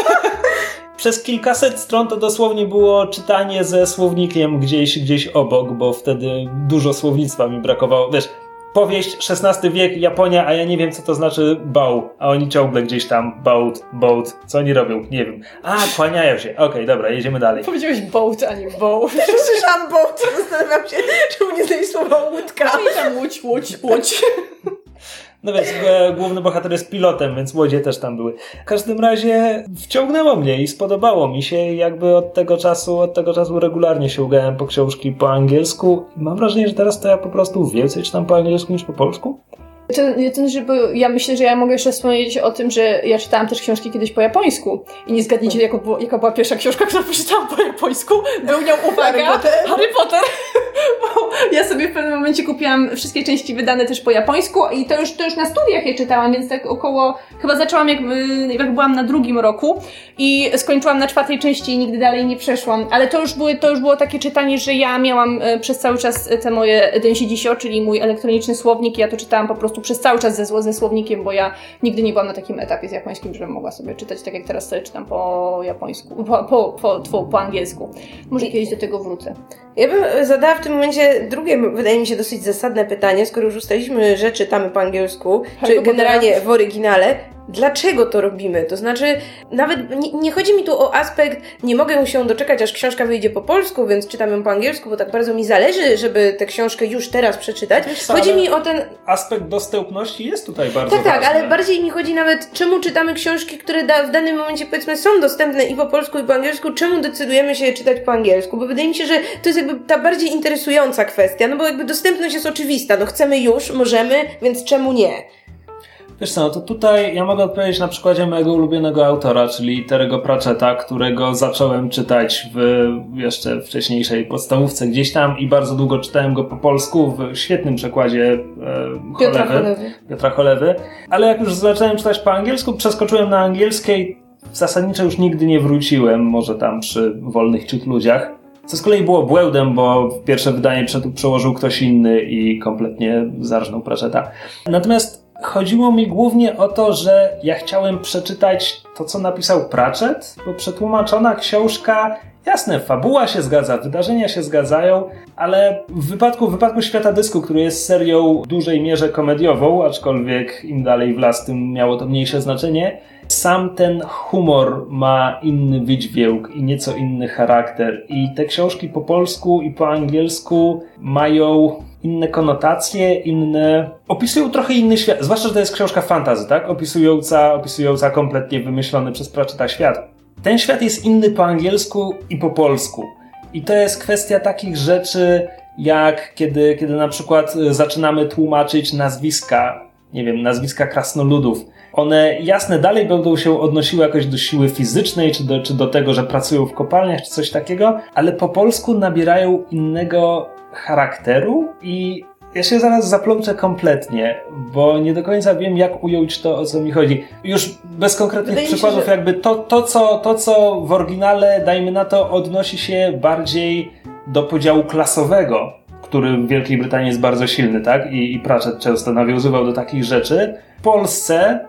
Przez kilkaset stron to dosłownie było czytanie ze słownikiem gdzieś, gdzieś obok, bo wtedy dużo słownictwa mi brakowało. Wiesz, powieść XVI wiek, Japonia, a ja nie wiem, co to znaczy bał, a oni ciągle gdzieś tam boat, boat, co oni robią, nie wiem. A, kłaniają się. Okej, okay, dobra, jedziemy dalej. Powiedziałeś boat, a nie boat. Też usłyszałam boat, zastanawiam się, czemu nie znajdę słowa łódka. No i tam łódź, łódź, łódź. No więc e, główny bohater jest pilotem, więc łodzie też tam były. W każdym razie wciągnęło mnie i spodobało mi się jakby od tego czasu, od tego czasu regularnie się ugałem po książki po angielsku. Mam wrażenie, że teraz to ja po prostu więcej czytam po angielsku niż po polsku. Ten, ten, żeby, ja myślę, że ja mogę jeszcze wspomnieć o tym, że ja czytałam też książki kiedyś po japońsku i nie zgadnijcie, jaka, było, jaka była pierwsza książka, którą przeczytałam po japońsku. Był nią, uwaga, Harry Potter. Harry Potter. ja sobie w pewnym momencie kupiłam wszystkie części wydane też po japońsku i to już, to już na studiach je czytałam, więc tak około, chyba zaczęłam jak, jak byłam na drugim roku i skończyłam na czwartej części i nigdy dalej nie przeszłam, ale to już, były, to już było takie czytanie, że ja miałam e, przez cały czas te moje Densho, czyli mój elektroniczny słownik, ja to czytałam po prostu prostu przez cały czas ze, ze słownikiem, bo ja nigdy nie byłam na takim etapie z japońskim, żebym mogła sobie czytać tak jak teraz sobie czytam po japońsku, po, po, po, po, angielsku. Może kiedyś do tego wrócę. Ja bym zadała w tym momencie drugie, wydaje mi się, dosyć zasadne pytanie, skoro już ustaliliśmy, że czytamy po angielsku, czy generalnie w oryginale, dlaczego to robimy. To znaczy, nawet nie, nie, chodzi mi tu o aspekt, nie mogę się doczekać, aż książka wyjdzie po polsku, więc czytam ją po angielsku, bo tak bardzo mi zależy, żeby tę książkę już teraz przeczytać. Wiesz, chodzi mi o ten. Aspekt dostępności jest tutaj bardzo Tak, ważny. tak, ale bardziej mi chodzi nawet, czemu czytamy książki, które da, w danym momencie powiedzmy są dostępne i po polsku, i po angielsku, czemu decydujemy się je czytać po angielsku? Bo wydaje mi się, że to jest jakby ta bardziej interesująca kwestia, no bo jakby dostępność jest oczywista, no chcemy już, możemy, więc czemu nie? Wiesz co, no to tutaj ja mogę odpowiedzieć na przykładzie mojego ulubionego autora, czyli Terego Pratchetta, którego zacząłem czytać w jeszcze wcześniejszej podstawówce gdzieś tam i bardzo długo czytałem go po polsku w świetnym przekładzie e, Piotra Cholewy. Piotra Cholewy. Ale jak już zacząłem czytać po angielsku, przeskoczyłem na angielskiej. Zasadniczo już nigdy nie wróciłem, może tam przy wolnych ciut ludziach. Co z kolei było błędem, bo pierwsze wydanie przełożył ktoś inny i kompletnie zarżnął Pratchetta. Natomiast Chodziło mi głównie o to, że ja chciałem przeczytać to, co napisał Pratchett, bo przetłumaczona książka, jasne, fabuła się zgadza, wydarzenia się zgadzają, ale w wypadku, w wypadku Świata Dysku, który jest serią w dużej mierze komediową, aczkolwiek im dalej w las, tym miało to mniejsze znaczenie, sam ten humor ma inny wydźwięk i nieco inny charakter. I te książki po polsku i po angielsku mają inne konotacje, inne. opisują trochę inny świat. Zwłaszcza, że to jest książka fantazy, tak? Opisująca, opisująca kompletnie wymyślony przez Pratchetta świat. Ten świat jest inny po angielsku i po polsku. I to jest kwestia takich rzeczy, jak kiedy, kiedy na przykład zaczynamy tłumaczyć nazwiska, nie wiem, nazwiska krasnoludów one jasne dalej będą się odnosiły jakoś do siły fizycznej, czy do, czy do tego, że pracują w kopalniach, czy coś takiego, ale po polsku nabierają innego charakteru i ja się zaraz zaplączę kompletnie, bo nie do końca wiem, jak ująć to, o co mi chodzi. Już bez konkretnych Wydaje przykładów, się, że... jakby to, to, co, to, co w oryginale, dajmy na to, odnosi się bardziej do podziału klasowego, który w Wielkiej Brytanii jest bardzo silny, tak? I, i Pratchett często nawiązywał do takich rzeczy. W Polsce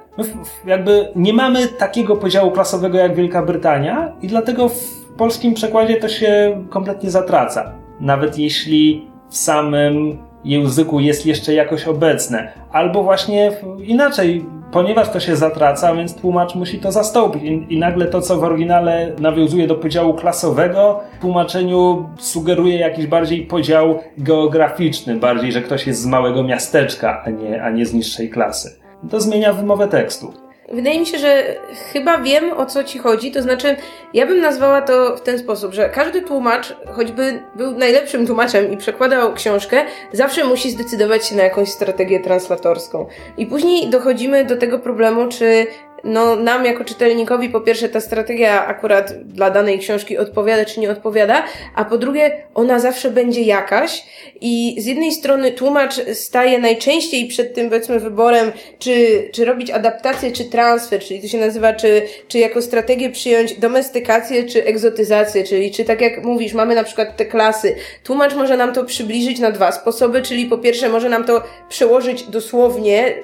jakby nie mamy takiego podziału klasowego jak Wielka Brytania i dlatego w polskim przekładzie to się kompletnie zatraca. Nawet jeśli w samym języku jest jeszcze jakoś obecne. Albo właśnie inaczej, ponieważ to się zatraca, więc tłumacz musi to zastąpić. I, I, nagle to, co w oryginale nawiązuje do podziału klasowego, w tłumaczeniu sugeruje jakiś bardziej podział geograficzny, bardziej, że ktoś jest z małego miasteczka, a nie, a nie z niższej klasy. To zmienia wymowę tekstu. Wydaje mi się, że chyba wiem o co ci chodzi. To znaczy, ja bym nazwała to w ten sposób, że każdy tłumacz, choćby był najlepszym tłumaczem i przekładał książkę, zawsze musi zdecydować się na jakąś strategię translatorską. I później dochodzimy do tego problemu, czy no, nam jako czytelnikowi po pierwsze ta strategia akurat dla danej książki odpowiada czy nie odpowiada, a po drugie ona zawsze będzie jakaś i z jednej strony tłumacz staje najczęściej przed tym powiedzmy wyborem, czy, czy robić adaptację, czy transfer, czyli to się nazywa, czy, czy jako strategię przyjąć domestykację, czy egzotyzację, czyli czy tak jak mówisz, mamy na przykład te klasy. Tłumacz może nam to przybliżyć na dwa sposoby, czyli po pierwsze może nam to przełożyć dosłownie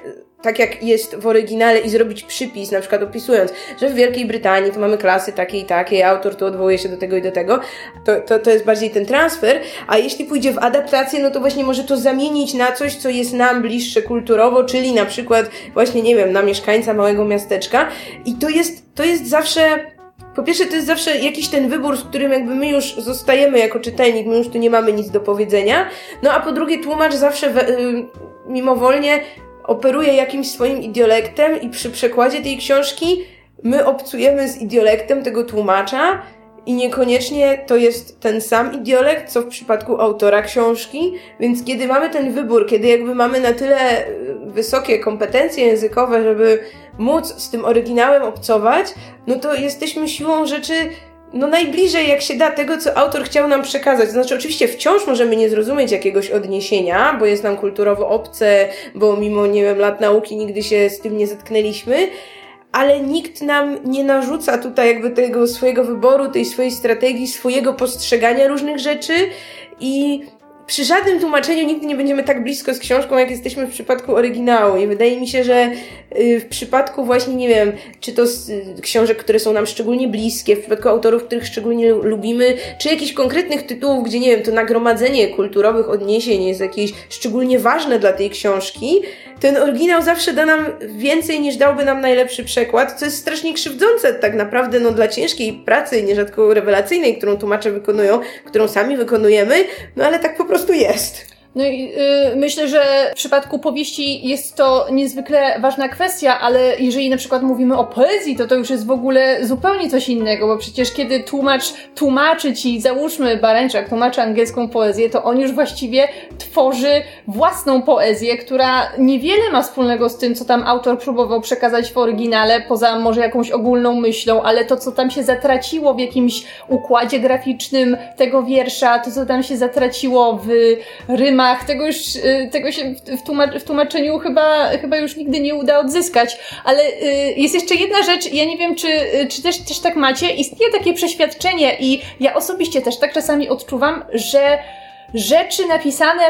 tak jak jest w oryginale i zrobić przypis, na przykład opisując, że w Wielkiej Brytanii to mamy klasy takie i takie, autor tu odwołuje się do tego i do tego, to, to, to jest bardziej ten transfer, a jeśli pójdzie w adaptację, no to właśnie może to zamienić na coś, co jest nam bliższe kulturowo, czyli na przykład właśnie, nie wiem, na mieszkańca małego miasteczka i to jest, to jest zawsze po pierwsze, to jest zawsze jakiś ten wybór, z którym jakby my już zostajemy jako czytelnik, my już tu nie mamy nic do powiedzenia. No a po drugie, tłumacz zawsze we, y, mimowolnie operuje jakimś swoim idiolektem i przy przekładzie tej książki my obcujemy z idiolektem tego tłumacza i niekoniecznie to jest ten sam idiolekt, co w przypadku autora książki, więc kiedy mamy ten wybór, kiedy jakby mamy na tyle y, wysokie kompetencje językowe, żeby móc z tym oryginałem obcować, no to jesteśmy siłą rzeczy no najbliżej jak się da tego, co autor chciał nam przekazać. Znaczy, oczywiście wciąż możemy nie zrozumieć jakiegoś odniesienia, bo jest nam kulturowo obce, bo mimo, nie wiem, lat nauki nigdy się z tym nie zetknęliśmy, ale nikt nam nie narzuca tutaj jakby tego swojego wyboru, tej swojej strategii, swojego postrzegania różnych rzeczy i przy żadnym tłumaczeniu nigdy nie będziemy tak blisko z książką, jak jesteśmy w przypadku oryginału. I wydaje mi się, że y, w przypadku właśnie, nie wiem, czy to y, książek, które są nam szczególnie bliskie, w przypadku autorów, których szczególnie lubimy, czy jakichś konkretnych tytułów, gdzie, nie wiem, to nagromadzenie kulturowych odniesień jest jakieś szczególnie ważne dla tej książki, ten oryginał zawsze da nam więcej niż dałby nam najlepszy przekład, co jest strasznie krzywdzące tak naprawdę no, dla ciężkiej pracy, nierzadko rewelacyjnej, którą tłumacze wykonują, którą sami wykonujemy, no ale tak po prostu jest. No i yy, myślę, że w przypadku powieści jest to niezwykle ważna kwestia, ale jeżeli na przykład mówimy o poezji, to to już jest w ogóle zupełnie coś innego, bo przecież kiedy tłumacz tłumaczy ci, załóżmy Barańczak tłumaczy angielską poezję, to on już właściwie tworzy własną poezję, która niewiele ma wspólnego z tym, co tam autor próbował przekazać w oryginale, poza może jakąś ogólną myślą, ale to, co tam się zatraciło w jakimś układzie graficznym tego wiersza, to, co tam się zatraciło w rymach, tego już, y, tego się w, tłumacz, w tłumaczeniu chyba, chyba już nigdy nie uda odzyskać. Ale y, jest jeszcze jedna rzecz, ja nie wiem, czy, y, czy też, też tak macie. Istnieje takie przeświadczenie i ja osobiście też tak czasami odczuwam, że rzeczy napisane,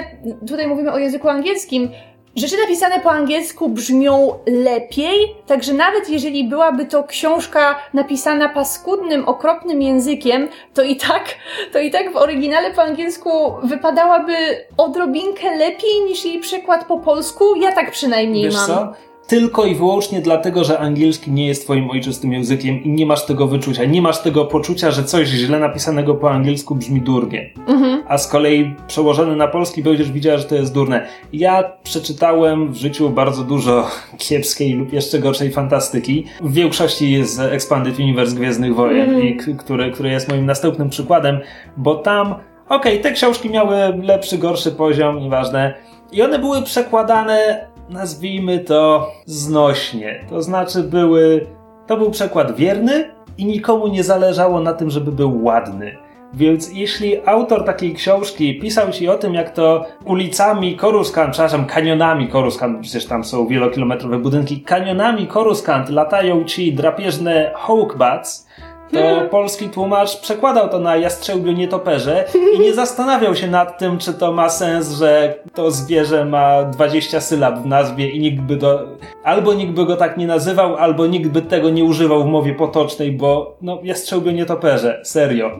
tutaj mówimy o języku angielskim, Rzeczy napisane po angielsku brzmią lepiej, także nawet jeżeli byłaby to książka napisana paskudnym, okropnym językiem, to i tak, to i tak w oryginale po angielsku wypadałaby odrobinkę lepiej niż jej przekład po polsku. Ja tak przynajmniej Wiesz mam. Co? Tylko i wyłącznie dlatego, że angielski nie jest twoim ojczystym językiem i nie masz tego wyczucia. Nie masz tego poczucia, że coś źle napisanego po angielsku brzmi durnie. Mhm. A z kolei przełożony na polski będziesz widziała, że to jest durne. Ja przeczytałem w życiu bardzo dużo kiepskiej lub jeszcze gorszej fantastyki. W większości jest Expanded Universe Gwiezdnych Wojen, Mhm. i który, który jest moim następnym przykładem, bo tam, okej, te książki miały lepszy, gorszy poziom, nieważne. I one były przekładane, nazwijmy to, znośnie. To znaczy były. To był przekład wierny i nikomu nie zależało na tym, żeby był ładny. Więc jeśli autor takiej książki pisał ci o tym, jak to ulicami Coruscant, przepraszam, kanionami Coruscant, przecież tam są wielokilometrowe budynki, kanionami Coruscant latają ci drapieżne hawkbats, to polski tłumacz przekładał to na jastrzębiu nietoperze i nie zastanawiał się nad tym, czy to ma sens, że to zwierzę ma 20 sylab w nazwie i nikt by to, albo nikt by go tak nie nazywał, albo nikt by tego nie używał w mowie potocznej, bo no jastrzębio nietoperze, serio.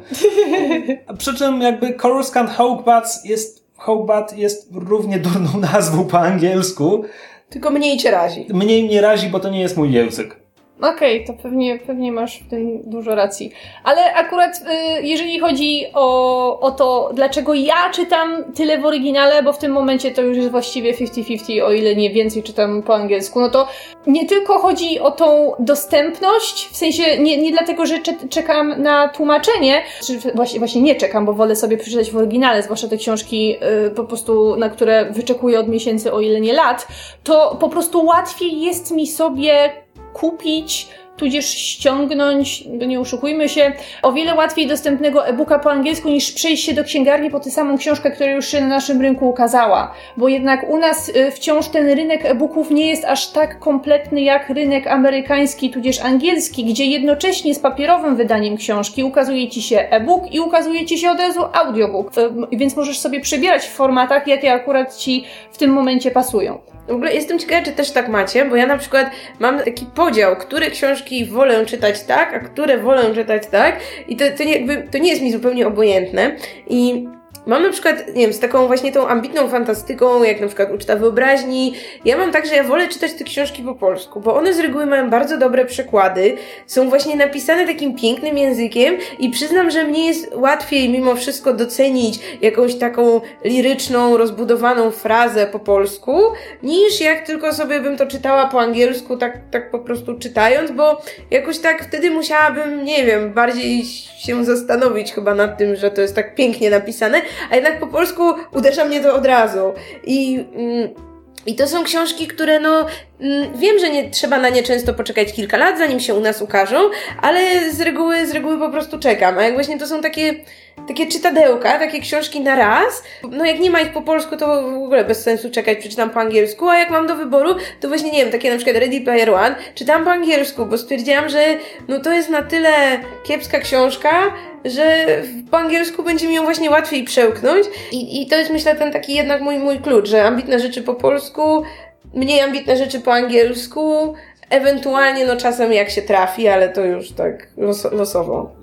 Przy czym jakby Coruscant Hawkbats jest, Hawkbat jest równie durną nazwą po angielsku. Tylko mniej cię razi. Mniej mnie razi, bo to nie jest mój język. Okej, to pewnie, pewnie masz w tym dużo racji. Ale akurat y, jeżeli chodzi o, o to, dlaczego ja czytam tyle w oryginale, bo w tym momencie to już jest właściwie 50-50, o ile nie więcej czytam po angielsku, no to nie tylko chodzi o tą dostępność, w sensie nie, nie dlatego, że cze- czekam na tłumaczenie, czy właśnie, właśnie nie czekam, bo wolę sobie przeczytać w oryginale, zwłaszcza te książki y, po prostu, na które wyczekuję od miesięcy, o ile nie lat, to po prostu łatwiej jest mi sobie kupić, tudzież ściągnąć, nie oszukujmy się, o wiele łatwiej dostępnego e-booka po angielsku niż przejść się do księgarni po tę samą książkę, która już się na naszym rynku ukazała. Bo jednak u nas y, wciąż ten rynek e-booków nie jest aż tak kompletny jak rynek amerykański, tudzież angielski, gdzie jednocześnie z papierowym wydaniem książki ukazuje ci się e-book i ukazuje ci się od razu audiobook. Y, Więc możesz sobie przebierać w formatach, jakie akurat ci w tym momencie pasują. W ogóle jestem ciekawa, czy też tak macie, bo ja na przykład mam taki podział, które książki wolę czytać tak, a które wolę czytać tak. I to, to, nie, jakby, to nie jest mi zupełnie obojętne. I Mam na przykład, nie wiem, z taką właśnie tą ambitną fantastyką, jak na przykład Uczta Wyobraźni. Ja mam tak, że ja wolę czytać te książki po polsku, bo one z reguły mają bardzo dobre przekłady, są właśnie napisane takim pięknym językiem i przyznam, że mnie jest łatwiej mimo wszystko docenić jakąś taką liryczną, rozbudowaną frazę po polsku, niż jak tylko sobie bym to czytała po angielsku, tak, tak po prostu czytając, bo jakoś tak wtedy musiałabym, nie wiem, bardziej się zastanowić chyba nad tym, że to jest tak pięknie napisane, a jednak po polsku uderza mnie to od razu. I, mm, i to są książki, które no Mm, wiem, że nie trzeba na nie często poczekać kilka lat, zanim się u nas ukażą, ale z reguły, z reguły po prostu czekam. A jak właśnie to są takie, takie czytadełka, takie książki na raz, no jak nie ma ich po polsku, to w ogóle bez sensu czekać, przeczytam po angielsku, a jak mam do wyboru, to właśnie nie wiem, takie na przykład Ready Player One, czytam po angielsku, bo stwierdziłam, że no to jest na tyle kiepska książka, że po angielsku będzie mi ją właśnie łatwiej przełknąć i, i to jest myślę ten taki jednak mój, mój klucz, że ambitne rzeczy po polsku, mniej ambitne rzeczy po angielsku, ewentualnie no czasem jak się trafi, ale to już tak los, losowo.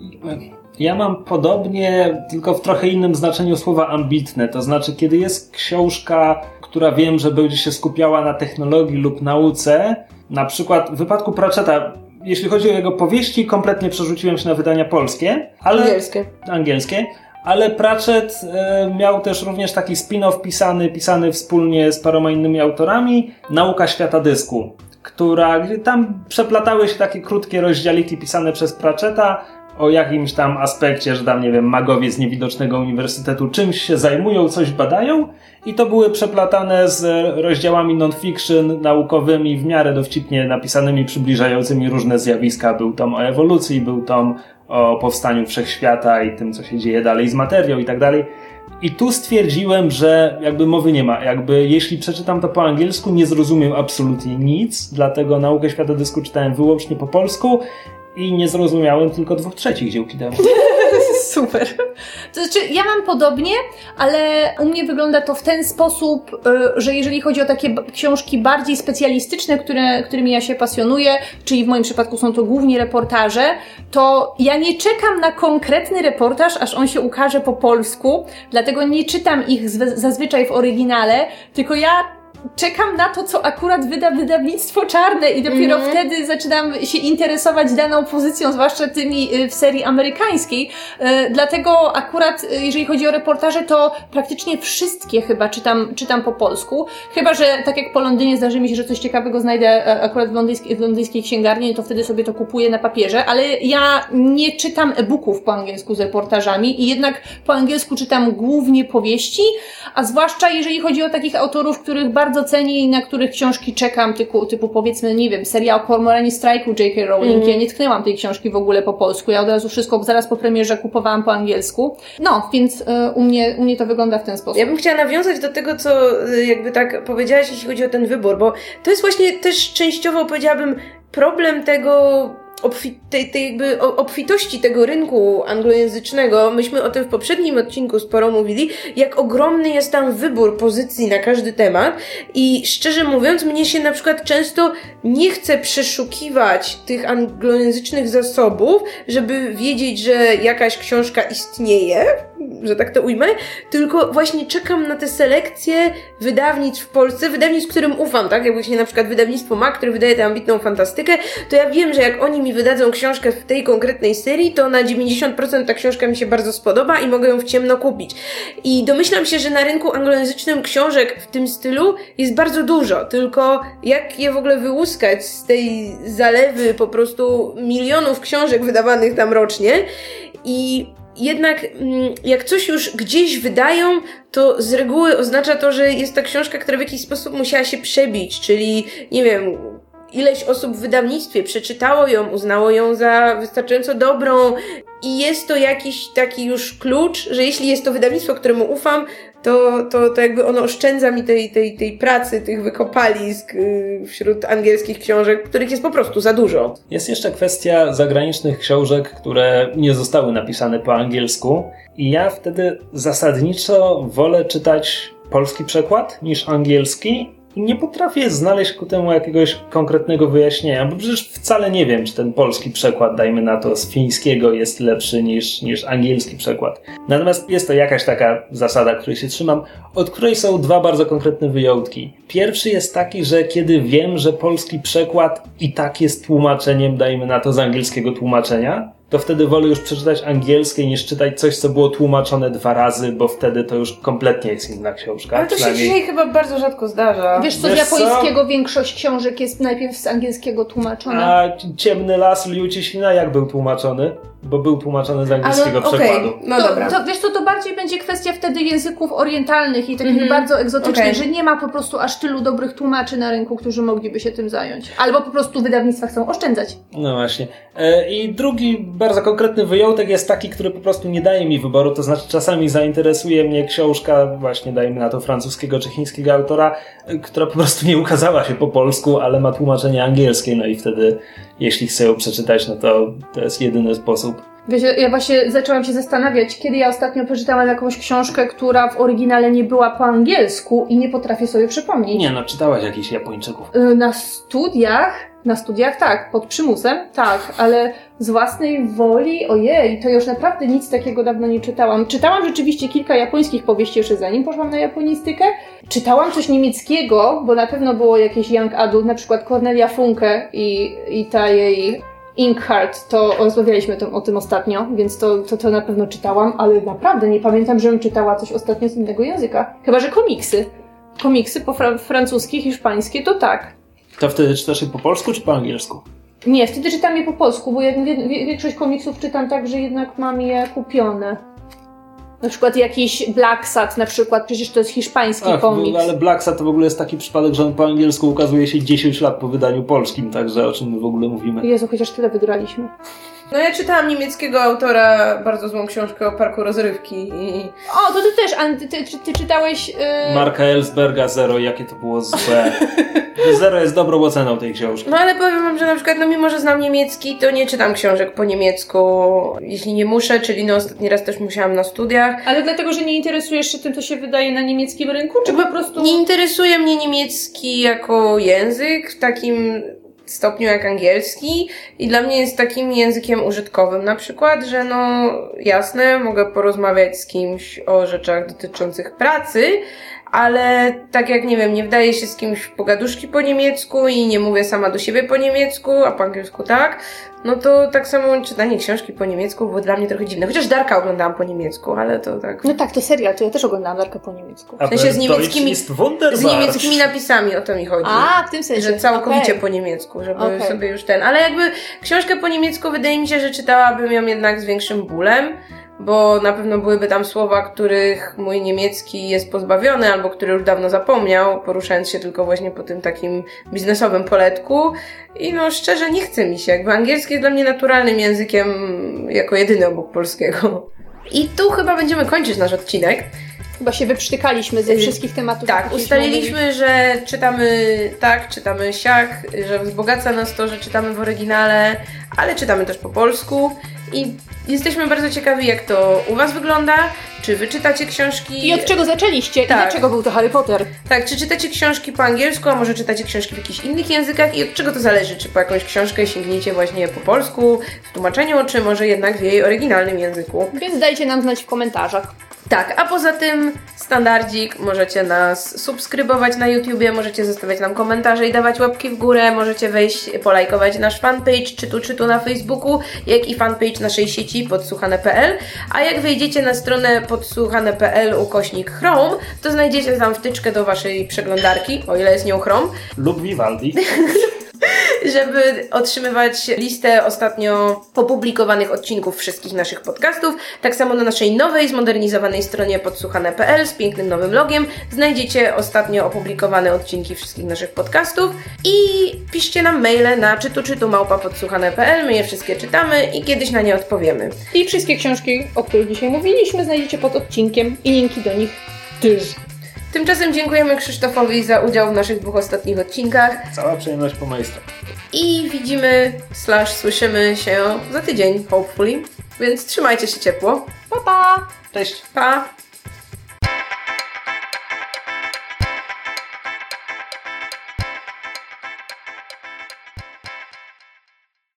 Ja mam podobnie, tylko w trochę innym znaczeniu słowa ambitne. To znaczy, kiedy jest książka, która wiem, że będzie się skupiała na technologii lub nauce, na przykład w wypadku Pratchetta, jeśli chodzi o jego powieści, kompletnie przerzuciłem się na wydania polskie, ale Angielskie. angielskie. Ale Pratchett e, miał też również taki spin-off pisany, pisany wspólnie z paroma innymi autorami, Nauka świata dysku, która, gdzie tam przeplatały się takie krótkie rozdziałiki pisane przez Pratchetta o jakimś tam aspekcie, że tam, nie wiem, magowie z niewidocznego uniwersytetu czymś się zajmują, coś badają i to były przeplatane z rozdziałami non-fiction naukowymi, w miarę dowcipnie napisanymi, przybliżającymi różne zjawiska. Był tom o ewolucji, był tom o powstaniu wszechświata i tym, co się dzieje dalej z materią i tak dalej. I tu stwierdziłem, że jakby mowy nie ma. Jakby jeśli przeczytam to po angielsku, nie zrozumiem absolutnie nic, dlatego naukę świata dysku czytałem wyłącznie po polsku i nie zrozumiałem tylko dwóch trzecich dziełki demo. Super. To znaczy, ja mam podobnie, ale u mnie wygląda to w ten sposób, y, że jeżeli chodzi o takie książki bardziej specjalistyczne, które, którymi ja się pasjonuję, czyli w moim przypadku są to głównie reportaże, to ja nie czekam na konkretny reportaż, aż on się ukaże po polsku, dlatego nie czytam ich zazwyczaj w oryginale, tylko ja czekam na to, co akurat wyda wydawnictwo czarne i dopiero Mhm. wtedy zaczynam się interesować daną pozycją, zwłaszcza tymi y, w serii amerykańskiej. Y, Dlatego akurat, y, jeżeli chodzi o reportaże, to praktycznie wszystkie chyba czytam, czytam po polsku. Chyba, że tak jak po Londynie zdarzy mi się, że coś ciekawego znajdę e, akurat w londyńskiej, w londyńskiej księgarni, to wtedy sobie to kupuję na papierze, ale ja nie czytam e-booków po angielsku z reportażami i jednak po angielsku czytam głównie powieści, a zwłaszcza jeżeli chodzi o takich autorów, których bardzo cenię i na których książki czekam, typu, typu powiedzmy, nie wiem, seria o Kormoranie Strajku J.K. Rowling. Mhm. Ja nie tknęłam tej książki w ogóle po polsku, ja od razu wszystko zaraz po premierze kupowałam po angielsku. No, więc y, u, mnie, u mnie to wygląda w ten sposób. Ja bym chciała nawiązać do tego, co y, jakby tak powiedziałaś, jeśli chodzi o ten wybór, bo to jest właśnie też częściowo, powiedziałabym, problem tego obfi- tej, tej jakby obfitości tego rynku anglojęzycznego. Myśmy o tym w poprzednim odcinku sporo mówili, jak ogromny jest tam wybór pozycji na każdy temat i szczerze mówiąc, mnie się na przykład często nie chce przeszukiwać tych anglojęzycznych zasobów, żeby wiedzieć, że jakaś książka istnieje, że tak to ujmę, tylko właśnie czekam na te selekcje wydawnictw w Polsce, wydawnictw, którym ufam, tak? Jak właśnie na przykład wydawnictwo MAK, które wydaje tę ambitną fantastykę, to ja wiem, że jak oni mi wydadzą książkę w tej konkretnej serii, to na 90% ta książka mi się bardzo spodoba i mogę ją w ciemno kupić. I domyślam się, że na rynku anglojęzycznym książek w tym stylu jest bardzo dużo, tylko jak je w ogóle wyłuskać z tej zalewy po prostu milionów książek wydawanych tam rocznie i jednak mm, jak coś już gdzieś wydają, to z reguły oznacza to, że jest to książka, która w jakiś sposób musiała się przebić, czyli nie wiem, ileś osób w wydawnictwie przeczytało ją, uznało ją za wystarczająco dobrą i jest to jakiś taki już klucz, że jeśli jest to wydawnictwo, któremu ufam, to, to, to jakby ono oszczędza mi tej, tej, tej pracy, tych wykopalisk yy, wśród angielskich książek, których jest po prostu za dużo. Jest jeszcze kwestia zagranicznych książek, które nie zostały napisane po angielsku. I ja wtedy zasadniczo wolę czytać polski przekład niż angielski. Nie potrafię znaleźć ku temu jakiegoś konkretnego wyjaśnienia, bo przecież wcale nie wiem, czy ten polski przekład, dajmy na to, z fińskiego jest lepszy niż, niż angielski przekład. Natomiast jest to jakaś taka zasada, której się trzymam, od której są dwa bardzo konkretne wyjątki. Pierwszy jest taki, że kiedy wiem, że polski przekład i tak jest tłumaczeniem, dajmy na to, z angielskiego tłumaczenia, to wtedy wolę już przeczytać angielskie niż czytać coś, co było tłumaczone dwa razy, bo wtedy to już kompletnie jest inna książka. Ale to się dzisiaj chyba bardzo rzadko zdarza. Wiesz co, z Wiesz co? japońskiego większość książek jest najpierw z angielskiego tłumaczona. A Ciemny las Liu Cixina jak był tłumaczony? Bo był tłumaczony z angielskiego Ale, przekładu. No to, dobra. To, wiesz co, to bardziej będzie kwestia wtedy języków orientalnych i takich Mhm. bardzo egzotycznych, Okej. że nie ma po prostu aż tylu dobrych tłumaczy na rynku, którzy mogliby się tym zająć. Albo po prostu wydawnictwa chcą oszczędzać. No właśnie. E, I drugi bardzo konkretny wyjątek jest taki, który po prostu nie daje mi wyboru, to znaczy czasami zainteresuje mnie książka, właśnie dajmy na to francuskiego czy chińskiego autora, e, która po prostu nie ukazała się po polsku, ale ma tłumaczenie angielskie, no i wtedy jeśli chcę ją przeczytać, no to to jest jedyny sposób. Wiesz, ja właśnie zaczęłam się zastanawiać, kiedy ja ostatnio przeczytałam jakąś książkę, która w oryginale nie była po angielsku i nie potrafię sobie przypomnieć. Nie no, czytałaś jakichś Japończyków. Y, Na studiach, na studiach tak, pod przymusem, tak, ale z własnej woli, ojej, to już naprawdę nic takiego dawno nie czytałam. Czytałam rzeczywiście kilka japońskich powieści jeszcze zanim poszłam na japonistykę. Czytałam coś niemieckiego, bo na pewno było jakieś young adult, na przykład Cornelia Funke i, i ta jej Inkheart, to rozmawialiśmy o tym ostatnio, więc to, to, to na pewno czytałam, ale naprawdę nie pamiętam, żebym czytała coś ostatnio z innego języka. Chyba, że komiksy. Komiksy po fra- francuskie, hiszpańskie, to tak. To wtedy czytasz je po polsku czy po angielsku? Nie, wtedy czytam je po polsku, bo ja większość komiksów czytam tak, że jednak mam je kupione. Na przykład jakiś Black Sat, na przykład, przecież to jest hiszpański Ach, komiks. ale Black Sat to w ogóle jest taki przypadek, że on po angielsku ukazuje się 10 lat po wydaniu polskim, także o czym my w ogóle mówimy. Jezu, chociaż tyle wygraliśmy. No ja czytałam niemieckiego autora bardzo złą książkę o parku rozrywki i... O, to ty też, Anny, ty, ty, ty czytałeś... Yy... Marka Ellsberga Zero, jakie to było złe. Zero jest dobrą oceną tej książki. No ale powiem wam, że na przykład, no mimo, że znam niemiecki, to nie czytam książek po niemiecku, jeśli nie muszę, czyli no ostatni raz też musiałam na studiach. Ale dlatego, że nie interesujesz się tym, co się wydaje na niemieckim rynku, czy po prostu... Nie interesuje mnie niemiecki jako język w takim stopniu jak angielski i dla mnie jest takim językiem użytkowym. Na przykład, że no jasne, mogę porozmawiać z kimś o rzeczach dotyczących pracy, ale tak jak nie wiem, nie wdaję się z kimś w pogaduszki po niemiecku i nie mówię sama do siebie po niemiecku, a po angielsku tak, no to tak samo czytanie książki po niemiecku było dla mnie trochę dziwne. Chociaż Darka oglądałam po niemiecku, ale to tak. No tak, to serial, to ja też oglądałam Darkę po niemiecku. A W sensie z niemieckimi-. Z niemieckimi napisami o to mi chodzi. A, w tym sensie. Że całkowicie Okej. po niemiecku, żeby Okej. sobie już ten. Ale jakby książkę po niemiecku wydaje mi się, że czytałabym ją jednak z większym bólem, bo na pewno byłyby tam słowa, których mój niemiecki jest pozbawiony, albo który już dawno zapomniał, poruszając się tylko właśnie po tym takim biznesowym poletku. I no szczerze nie chce mi się. Jakby angielski jest dla mnie naturalnym językiem jako jedyny obok polskiego. I tu chyba będziemy kończyć nasz odcinek. Chyba się wyprztykaliśmy ze wszystkich tematów. Tak, ustaliliśmy, że czytamy tak, czytamy siak, że wzbogaca nas to, że czytamy w oryginale, ale czytamy też po polsku i jesteśmy bardzo ciekawi, jak to u Was wygląda. Czy Wy czytacie książki? I od czego zaczęliście? Tak. I dlaczego był to Harry Potter? Tak, czy czytacie książki po angielsku, a może czytacie książki w jakichś innych językach i od czego to zależy? Czy po jakąś książkę sięgniecie właśnie po polsku, w tłumaczeniu, czy może jednak w jej oryginalnym języku? Więc dajcie nam znać w komentarzach. Tak, a poza tym standardzik, możecie nas subskrybować na YouTubie, możecie zostawiać nam komentarze i dawać łapki w górę, możecie wejść, polajkować nasz fanpage, czy tu, czy tu na Facebooku, jak i fanpage naszej sieci podsłuchane.pl, a jak wejdziecie na stronę podsłuchane.pl ukośnik Chrome, to znajdziecie tam wtyczkę do waszej przeglądarki, o ile jest nią Chrome, Lub Vivaldi. żeby otrzymywać listę ostatnio opublikowanych odcinków wszystkich naszych podcastów. Tak samo na naszej nowej, zmodernizowanej stronie podsłuchane.pl z pięknym nowym logiem znajdziecie ostatnio opublikowane odcinki wszystkich naszych podcastów i piszcie nam maile na czytu my je wszystkie czytamy i kiedyś na nie odpowiemy. I wszystkie książki, o których dzisiaj mówiliśmy, znajdziecie pod odcinkiem i linki do nich też. Tymczasem dziękujemy Krzysztofowi za udział w naszych dwóch ostatnich odcinkach Cała przyjemność po mojej stronie. i widzimy slash słyszymy się za tydzień, hopefully. Więc trzymajcie się ciepło. Pa, pa! Cześć. Pa!